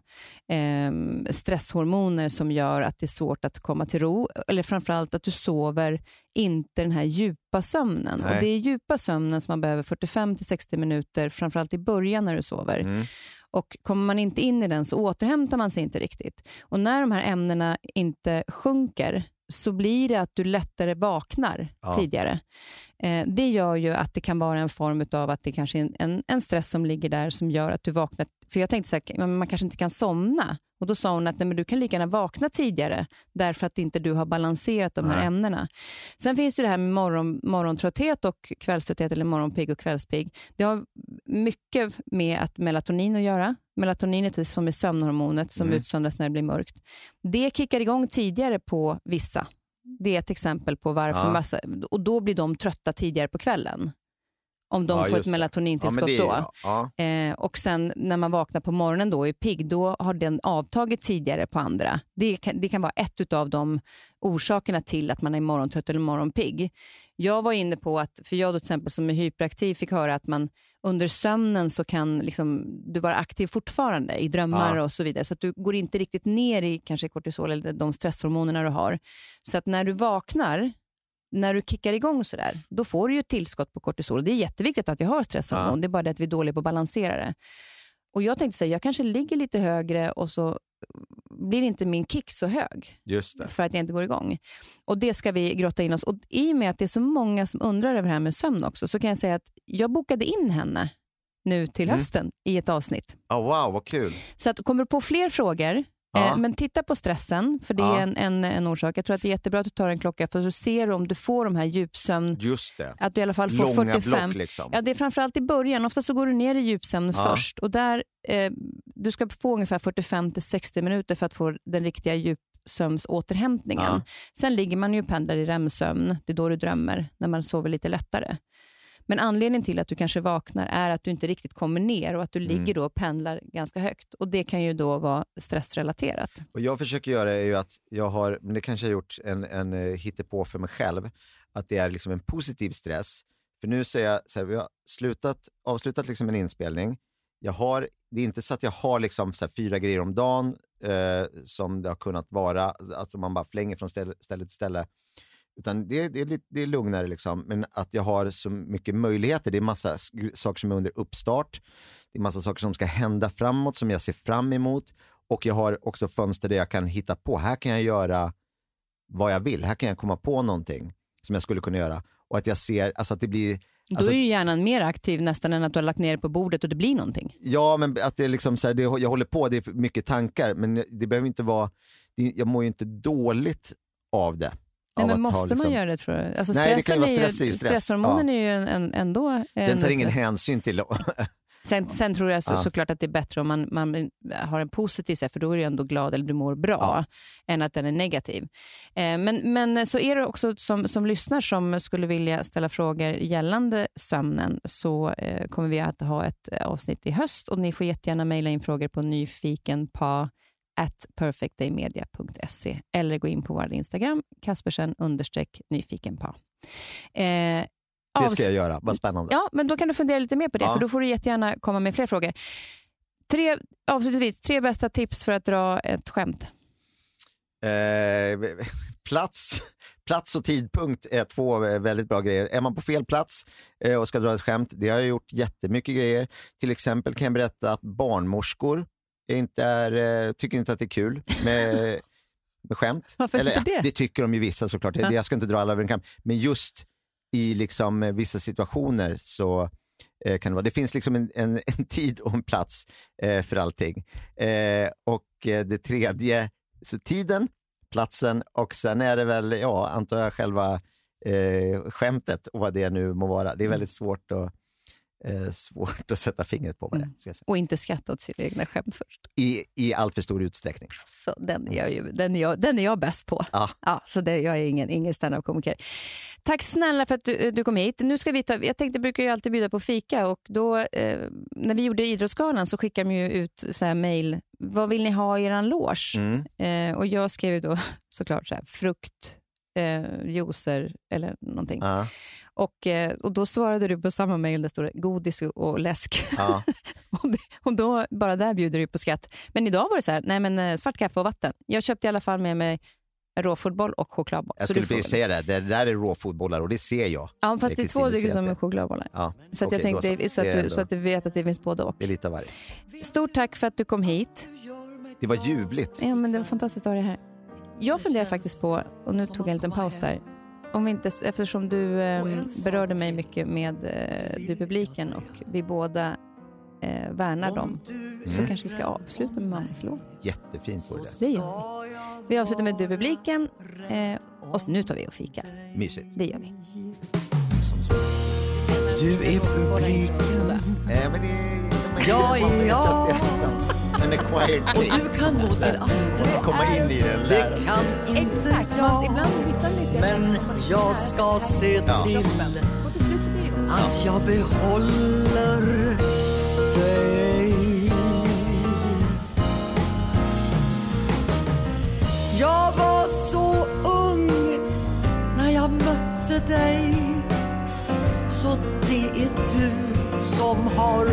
eh, stresshormoner som gör att det är svårt att komma till ro, eller framförallt att du sover inte den här djupa sömnen. Nej. Och det är djupa sömnen som man behöver 45-60 minuter, framförallt i början när du sover. Mm. Och kommer man inte in i den så återhämtar man sig inte riktigt. Och när de här ämnena inte sjunker så blir det att du lättare vaknar Ja. tidigare. Eh, det gör ju att det kan vara en form av att det kanske är en, en, en stress som ligger där som gör att du vaknar. För jag tänkte så här, man kanske inte kan somna. Och Då sa hon att nej, men du kan lika gärna vakna tidigare därför att inte du har balanserat de här Nej. ämnena. Sen finns det det här med morgon, morgontrötthet och kvällströtthet eller morgonpigg och kvällspigg. Det har mycket med att melatonin att göra. Melatoninet är som är sömnhormonet som Mm. utsöndras när det blir mörkt. Det kickar igång tidigare på vissa. Det är ett exempel på varför. Ja. Massa, och då blir de trötta tidigare på kvällen. Om de Ja, får ett det. Ja, melatonintillskott det, då. ja, ja. Eh, och sen när man vaknar på morgonen då och är pigg, då har den avtagit tidigare på andra. Det kan, det kan vara ett av de orsakerna till att man är morgontrött eller morgonpigg. Jag var inne på att, för jag då till exempel som är hyperaktiv fick höra att man under sömnen så kan liksom, du vara aktiv fortfarande i drömmar Ja. och så vidare. Så att du går inte riktigt ner i kanske kortisol eller de stresshormonerna du har. Så att när du vaknar, när du kickar igång sådär, då får du ju tillskott på kortisol. Det är jätteviktigt att vi har stresshormon. Ja. Det är bara det att vi är dåliga på att balansera det. Och jag tänkte säga, jag kanske ligger lite högre och så blir inte min kick så hög för att jag inte går igång. Och Det ska vi grotta in oss. Och I och med att det är så många som undrar över det här med sömn också, så kan jag säga att jag bokade in henne nu till Mm. hösten i ett avsnitt. Oh, wow, vad kul. Så att, kommer du på fler frågor, Ja. eh, men titta på stressen, för det Ja. är en, en, en orsak. Jag tror att det är jättebra att du tar en klocka, för så ser du om du får de här djupsömn, Just det. att du i alla fall får Långa 45. block liksom. Ja, det är framförallt i början. Ofta så går du ner i djupsömn Ja. först. Och där, eh, du ska få ungefär 45-60 minuter för att få den riktiga djupsömnsåterhämtningen. Ja. Sen ligger man ju och pendlar i REM-sömn. Det är då du drömmer, när man sover lite lättare. Men anledningen till att du kanske vaknar är att du inte riktigt kommer ner och att du Mm. ligger då och pendlar ganska högt. Och Det kan ju då vara stressrelaterat. Och jag försöker göra är ju att jag har, men det kanske jag har gjort en, en eh, hittepå för mig själv, att det är liksom en positiv stress. För nu säger jag så här, vi har slutat, avslutat liksom en inspelning. Jag har, det är inte så att jag har liksom så fyra grejer om dagen eh, som det har kunnat vara, att man bara flänger från ställe, ställe till ställe. Utan det, det, är lite, det är lugnare, liksom. men att jag har så mycket möjligheter. Det är massa saker som är under uppstart. Det är massa saker som ska hända framåt som jag ser fram emot. och jag har också fönster där jag kan hitta på, här kan jag göra vad jag vill, här kan jag komma på någonting som jag skulle kunna göra. Och att jag ser, alltså att det blir Alltså, Då är ju hjärnan mer aktiv nästan än att du har lagt ner det på bordet och det blir någonting. Ja, men att det är liksom så här, det, jag håller på, det är mycket tankar, men det behöver inte vara, det, jag mår ju inte dåligt av det. Nej, men måste ha, man liksom, göra det tror du? Alltså, Nej, det kan ju vara stress, är ju stress. Stresshormonen Ja. är ju en, en, ändå en Den tar ingen stress. hänsyn till. Sen, sen tror jag så, Ja. såklart att det är bättre om man, man har en positiv, här, för då är du ändå glad eller du mår bra, Ja. än att den är negativ. Eh, men, men så är det också som, som lyssnar som skulle vilja ställa frågor gällande sömnen så eh, kommer vi att ha ett eh, avsnitt i höst och ni får jättegärna mejla in frågor på nyfikenpa at perfectdaymedia.se eller gå in på vår Instagram, Kaspersen understreck. Eh, Det ska jag göra, vad spännande. Ja, men då kan du fundera lite mer på det, Ja. för då får du jättegärna komma med fler frågor. Tre, avslutningsvis, tre bästa tips för att dra ett skämt. Eh, plats, plats och tidpunkt är två eh, väldigt bra grejer. Är man på fel plats eh, och ska dra ett skämt, det har jag gjort jättemycket grejer. Till exempel kan jag berätta att barnmorskor inte är, eh, tycker inte att det är kul med, med skämt. Varför Eller, inte ja, det? det tycker de ju vissa såklart. Ja. Jag ska inte dra alla över en kam. Men just i liksom eh, vissa situationer så eh, kan det vara. Det finns liksom en, en, en tid och en plats eh, för allting. Eh, och eh, det tredje, så tiden, platsen och sen är det väl, ja, antar jag själva eh, skämtet och vad det nu må vara. Det är väldigt svårt att, eh, svårt att sätta fingret på vad det är. Säga. Och inte skratta åt sina egna skämt först. I, I allt för stor utsträckning. Så den är jag, ju, den är jag, den är jag bäst på. Ja. Ja, så det, jag är ingen, ingen standup-komiker. Tack snälla för att du, du kom hit. Nu ska vi ta, jag tänkte, brukar ju alltid bjuda på fika och då, eh, när vi gjorde Idrottsgalan så skickade de ju ut så här mail. Vad vill ni ha i er loge? Mm. Eh, och jag skrev då såklart så här, frukt, eh, juicer eller någonting. Ja, Och, eh, och då svarade du på samma mejl, där det godis och läsk. ja. och, det, och då, bara där bjuder du på skratt. Men idag var det så här, nej men eh, svart kaffe och vatten. Jag köpte i alla fall med mig råfotboll och chokladboll. Jag skulle precis säga det, det där är råfotbollar och det ser jag. Ja, fast det är två stycken som är chokladbollar. Ja, Så, att jag då tänkte, så, att du, så att du vet att det finns både och. Det är lite av varje. Stort tack för att du kom hit. Det var ljuvligt. Ja, men det var fantastiskt att ha dig här. Jag funderar faktiskt på, och nu tog jag en liten paus där, om vi inte, eftersom du eh, berörde mig mycket med eh, du publiken och vi båda eh, värnar dem, så kanske vi ska avsluta med mammas låt. Jättefint vore det. Det gör vi. Vi avslutar med du publiken eh, och nu tar vi och fika. Mysigt. Det gör vi. Du är publiken Eh, men det, de Ja, är, ja. Det är liksom en acquired och taste. du kan gå till Måste komma in i den. Det kan inte Exakt, jag ibland vissa lite... Men jag ska se till Och att jag behåller dig. Jag var så ung när jag mötte dig. Så det är du som har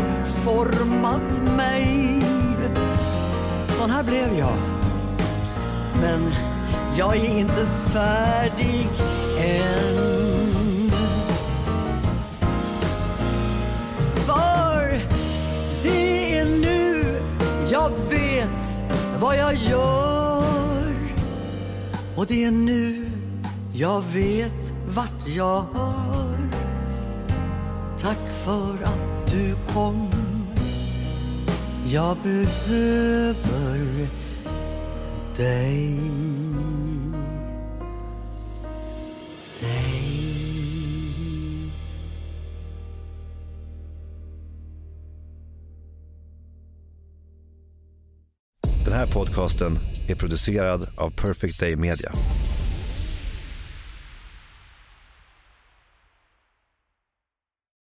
format mig. Sån här blev jag. Men jag är inte färdig än. För det är nu jag vet vad jag gör. Och det är nu jag vet vart jag hör. Tack för att du kom Jag behöver dig Dig Den här podcasten är producerad av Perfect Day Media.